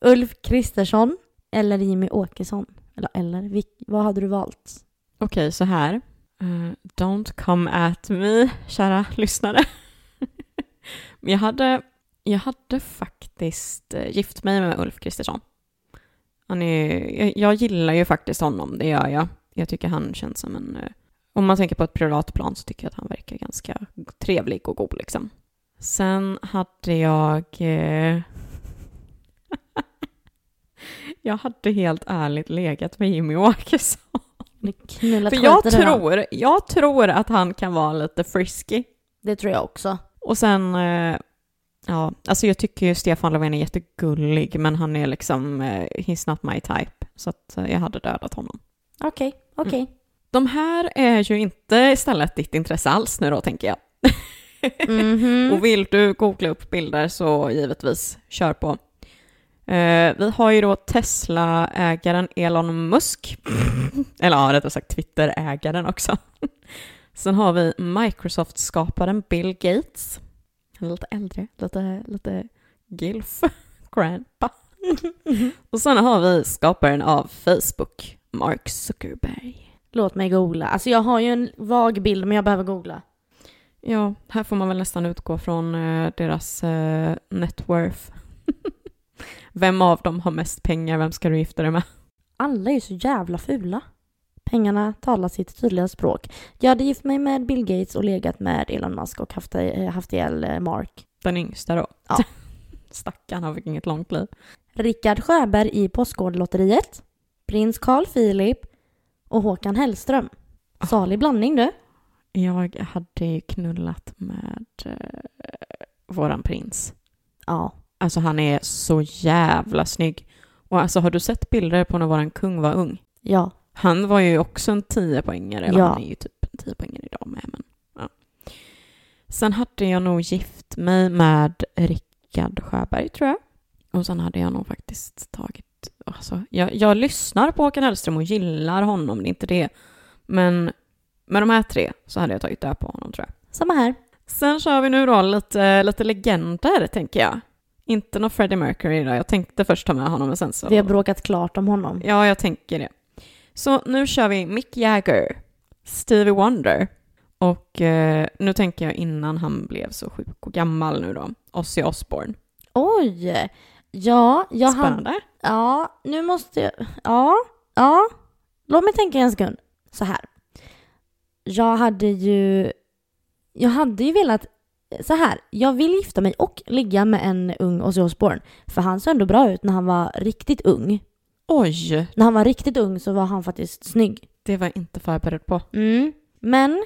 Speaker 2: Ulf Kristersson eller Jimmy Åkesson? Eller, eller vad hade du valt?
Speaker 1: Okej, så här. Uh, don't come at me, kära lyssnare. Men jag hade, jag hade faktiskt eh, gift mig med Ulf Kristersson. Han är, jag, jag gillar ju faktiskt honom, det gör jag. Jag tycker han känns som en... Eh, om man tänker på ett privat plan så tycker jag att han verkar ganska trevlig och god liksom. Sen hade jag... jag hade helt ärligt legat med Jimmy Åkesson. För jag tror, jag tror att han kan vara lite frisky.
Speaker 2: Det tror jag också.
Speaker 1: Och sen, eh, ja, alltså jag tycker ju Stefan Löfven är jättegullig, men han är liksom, eh, he's not my type. Så att eh, jag hade dödat honom.
Speaker 2: Okej, okej.
Speaker 1: De här är ju inte istället ditt intresse alls nu då, tänker jag.
Speaker 2: Mhm.
Speaker 1: Och vill du googla upp bilder så givetvis, kör på. Eh, vi har ju då Tesla-ägaren Elon Musk, eller ja, rättare sagt Twitter-ägaren också, Sen har vi Microsoft-skaparen Bill Gates. Han är lite äldre, lite, lite gilf, grandpa. Och sen har vi skaparen av Facebook, Mark Zuckerberg.
Speaker 2: Låt mig googla. Alltså jag har ju en vag bild men jag behöver googla.
Speaker 1: Ja, här får man väl nästan utgå från eh, deras eh, net worth. Vem av dem har mest pengar? Vem ska du gifta dig med?
Speaker 2: Alla är ju så jävla fula. Pengarna talar sitt tydliga språk. Jag hade gift mig med Bill Gates och legat med Elon Musk och haft, eh, haft ihjäl eh, Mark.
Speaker 1: Den yngsta då.
Speaker 2: Ja.
Speaker 1: Stackarn, han fick inget långt liv.
Speaker 2: Rickard Sjöberg i Postkodlotteriet. Prins Carl Philip och Håkan Hellström. Salig blandning du.
Speaker 1: Jag hade ju knullat med eh, våran prins.
Speaker 2: Ja.
Speaker 1: Alltså han är så jävla snygg. Och alltså har du sett bilder på när våran kung var ung?
Speaker 2: Ja.
Speaker 1: Han var ju också en 10-poängare, eller
Speaker 2: Ja.
Speaker 1: han är ju typ en 10-poängare idag med. Men, ja. Sen hade jag nog gift mig med Rickard Sjöberg, tror jag. Och sen hade jag nog faktiskt tagit... Alltså, jag, jag lyssnar på Håkan Hellström och gillar honom, det är inte det. Men med de här tre så hade jag tagit död på honom, tror jag.
Speaker 2: Samma här.
Speaker 1: Sen kör vi nu då lite, lite legender, tänker jag. Inte någon Freddie Mercury då. Jag tänkte först ta med honom, men sen så...
Speaker 2: Vi har bråkat klart om honom.
Speaker 1: Ja, jag tänker det. Så nu kör vi Mick Jagger, Stevie Wonder och eh, nu tänker jag innan han blev så sjuk och gammal nu då, Ozzy Osbourne.
Speaker 2: Oj! Ja, jag hade...
Speaker 1: Spännande.
Speaker 2: Ja, nu måste jag... Ja, ja. Låt mig tänka en sekund. Så här. Jag hade ju... Jag hade ju velat... Så här. Jag vill gifta mig och ligga med en ung Ozzy Osbourne. För han såg ändå bra ut när han var riktigt ung.
Speaker 1: Oj,
Speaker 2: När han var riktigt ung så var han faktiskt snygg.
Speaker 1: det var jag inte förberedd på.
Speaker 2: Mm. Men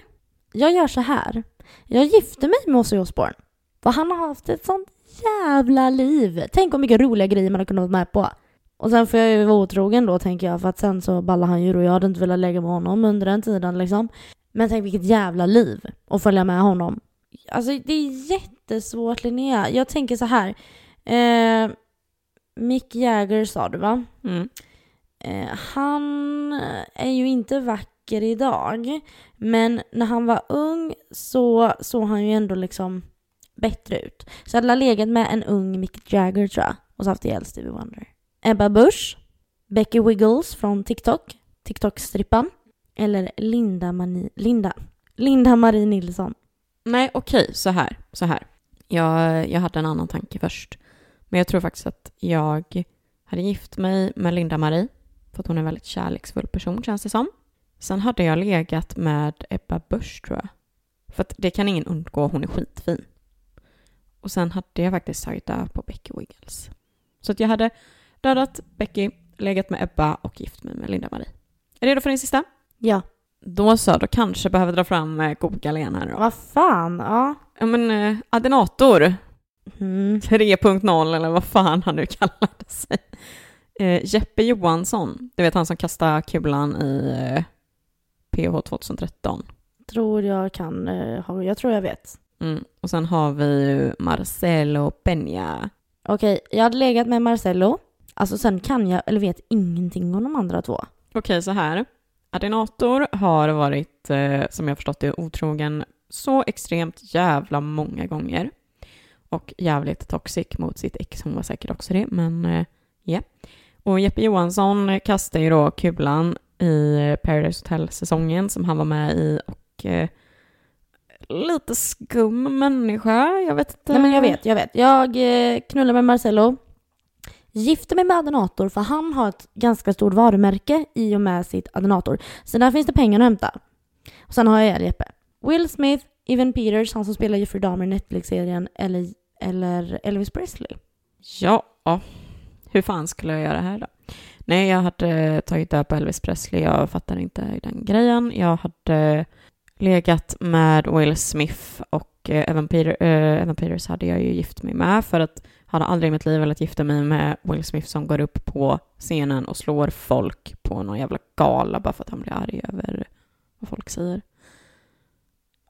Speaker 2: jag gör så här. Jag gifter mig med Ozzy Osbourne. För han har haft ett sånt jävla liv. Tänk om mycket roliga grejer man hade kunnat vara med på. Och sen får jag ju vara otrogen då tänker jag för att sen så ballar han ju och jag hade inte velat lägga med honom under den tiden liksom. Men tänk vilket jävla liv att följa med honom. Alltså det är jättesvårt Linnea. Jag tänker så här. Eh, Mick Jagger sa du va?
Speaker 1: Mm.
Speaker 2: Eh, han är ju inte vacker idag, men när han var ung så såg han ju ändå liksom bättre ut. Så jag hade legat med en ung Mick Jagger tror jag och så haft ihjäl Stevie Wonder. Ebba Busch, Becky Wiggles från TikTok, TikTok-strippan, eller Linda, Mani, Linda, Linda Marie Nilsson.
Speaker 1: Nej, okej, så här, så här. Jag, jag hade en annan tanke först. Men jag tror faktiskt att jag hade gift mig med Linda-Marie, för att hon är en väldigt kärleksfull person känns det som. Sen hade jag legat med Ebba Busch tror jag. För att det kan ingen undgå, hon är skitfin. Och sen hade jag faktiskt tagit död på Becky Wiggles. Så att jag hade dödat Becky, legat med Ebba och gift mig med Linda-Marie. Är du redo för din sista?
Speaker 2: Ja.
Speaker 1: Då så, då kanske behöver dra fram eh, Google här då.
Speaker 2: Vad fan, ja.
Speaker 1: Ja men eh, Adenator
Speaker 2: Mm.
Speaker 1: 3.0 eller vad fan han nu kallade sig. Eh, Jeppe Johansson, du vet han som kastade kulan i eh, PH 2013.
Speaker 2: Tror jag kan, eh, ha- jag tror jag vet.
Speaker 1: Mm. Och sen har vi ju Marcelo Peña.
Speaker 2: Okej, jag hade legat med Marcello. Alltså sen kan jag, eller vet ingenting om de andra två.
Speaker 1: Okej, så här. Adenator har varit, eh, som jag förstått det, otrogen så extremt jävla många gånger. Och jävligt toxic mot sitt ex. Hon var säkert också det, men ja. ja. Och Jeppe Johansson kastade ju då kulan i eh, Paradise Hotel-säsongen som han var med i och eh, lite skum människa, jag vet inte.
Speaker 2: Nej men jag vet, jag vet. Jag eh, med Marcello. Gifter mig med Adenator för han har ett ganska stort varumärke i och med sitt Adenator. Så där finns det pengar att hämta. Och sen har jag ihjäl Jeppe. Will Smith, Evan Peters, han som spelar Jeffrey Dahmer i Netflix-serien, eller, eller Elvis Presley.
Speaker 1: Ja, hur fan skulle jag göra här då? Nej, jag hade tagit död på Elvis Presley. Jag fattar inte den grejen. Jag hade legat med Will Smith och eh, Evan, Peter, eh, Evan Peters hade jag ju gift mig med för att jag hade aldrig i mitt liv velat gifta mig med Will Smith som går upp på scenen och slår folk på någon jävla gala bara för att han blir arg över vad folk säger.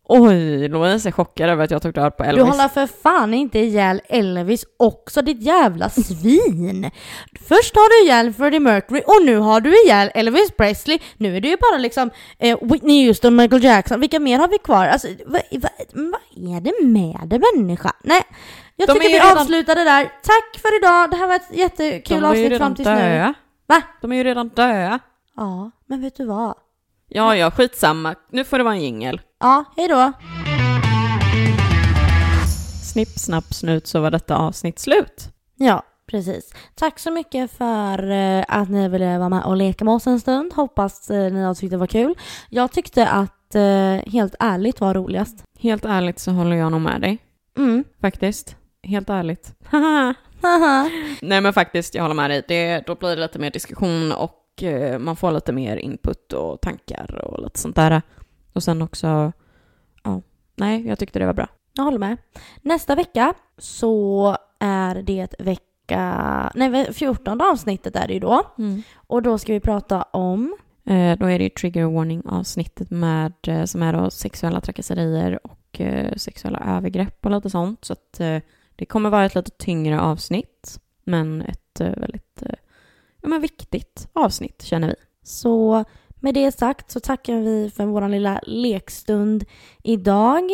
Speaker 1: Oj, Louise är chockad över att jag tog död på Elvis.
Speaker 2: Du håller för fan inte ihjäl Elvis också, ditt jävla svin! Först har du ihjäl Freddie Mercury och nu har du ihjäl Elvis Presley. Nu är det ju bara liksom eh, Whitney Houston, Michael Jackson. Vilka mer har vi kvar? Alltså, vad, vad, vad är det med dig människa? Nej, jag
Speaker 1: De
Speaker 2: tycker vi
Speaker 1: redan-
Speaker 2: avslutar det där. Tack för idag, det här var ett jättekul avsnitt fram tills nu.
Speaker 1: döda.
Speaker 2: Va?
Speaker 1: De är ju redan döda.
Speaker 2: Ja, men vet du vad?
Speaker 1: Ja, ja, skitsamma. Nu får det vara en jingel.
Speaker 2: Ja, hejdå.
Speaker 1: Snipp, snapp, snut så var detta avsnitt slut.
Speaker 2: Ja, precis. Tack så mycket för eh, att ni ville vara med och leka med oss en stund. Hoppas eh, ni har tyckt det var kul. Jag tyckte att eh, helt ärligt var roligast.
Speaker 1: Helt ärligt så håller jag nog med dig.
Speaker 2: Mm.
Speaker 1: Faktiskt. Helt ärligt. Nej men faktiskt, jag håller med dig. Det, då blir det lite mer diskussion och man får lite mer input och tankar och lite sånt där. Och sen också, ja, nej, jag tyckte det var bra.
Speaker 2: Jag håller med. Nästa vecka så är det vecka... Nej, 14 avsnittet är det ju då. Och då ska vi prata om...
Speaker 1: Eh, då är det ju trigger warning avsnittet med, eh, som är då sexuella trakasserier och eh, sexuella övergrepp och lite sånt. Så att eh, det kommer vara ett lite tyngre avsnitt, men ett eh, väldigt eh, ja, men viktigt avsnitt känner vi.
Speaker 2: Så med det sagt så tackar vi för vår lilla lekstund idag.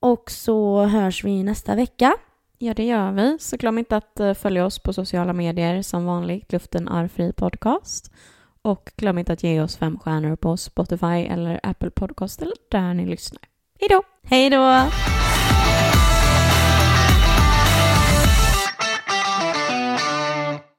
Speaker 2: Och så hörs vi nästa vecka.
Speaker 1: Ja, det gör vi. Så glöm inte att eh, följa oss på sociala medier som vanligt, Luften är fri podcast. Och glöm inte att ge oss fem stjärnor på Spotify eller Apple Podcast eller där ni lyssnar. Hej då!
Speaker 2: Hej då!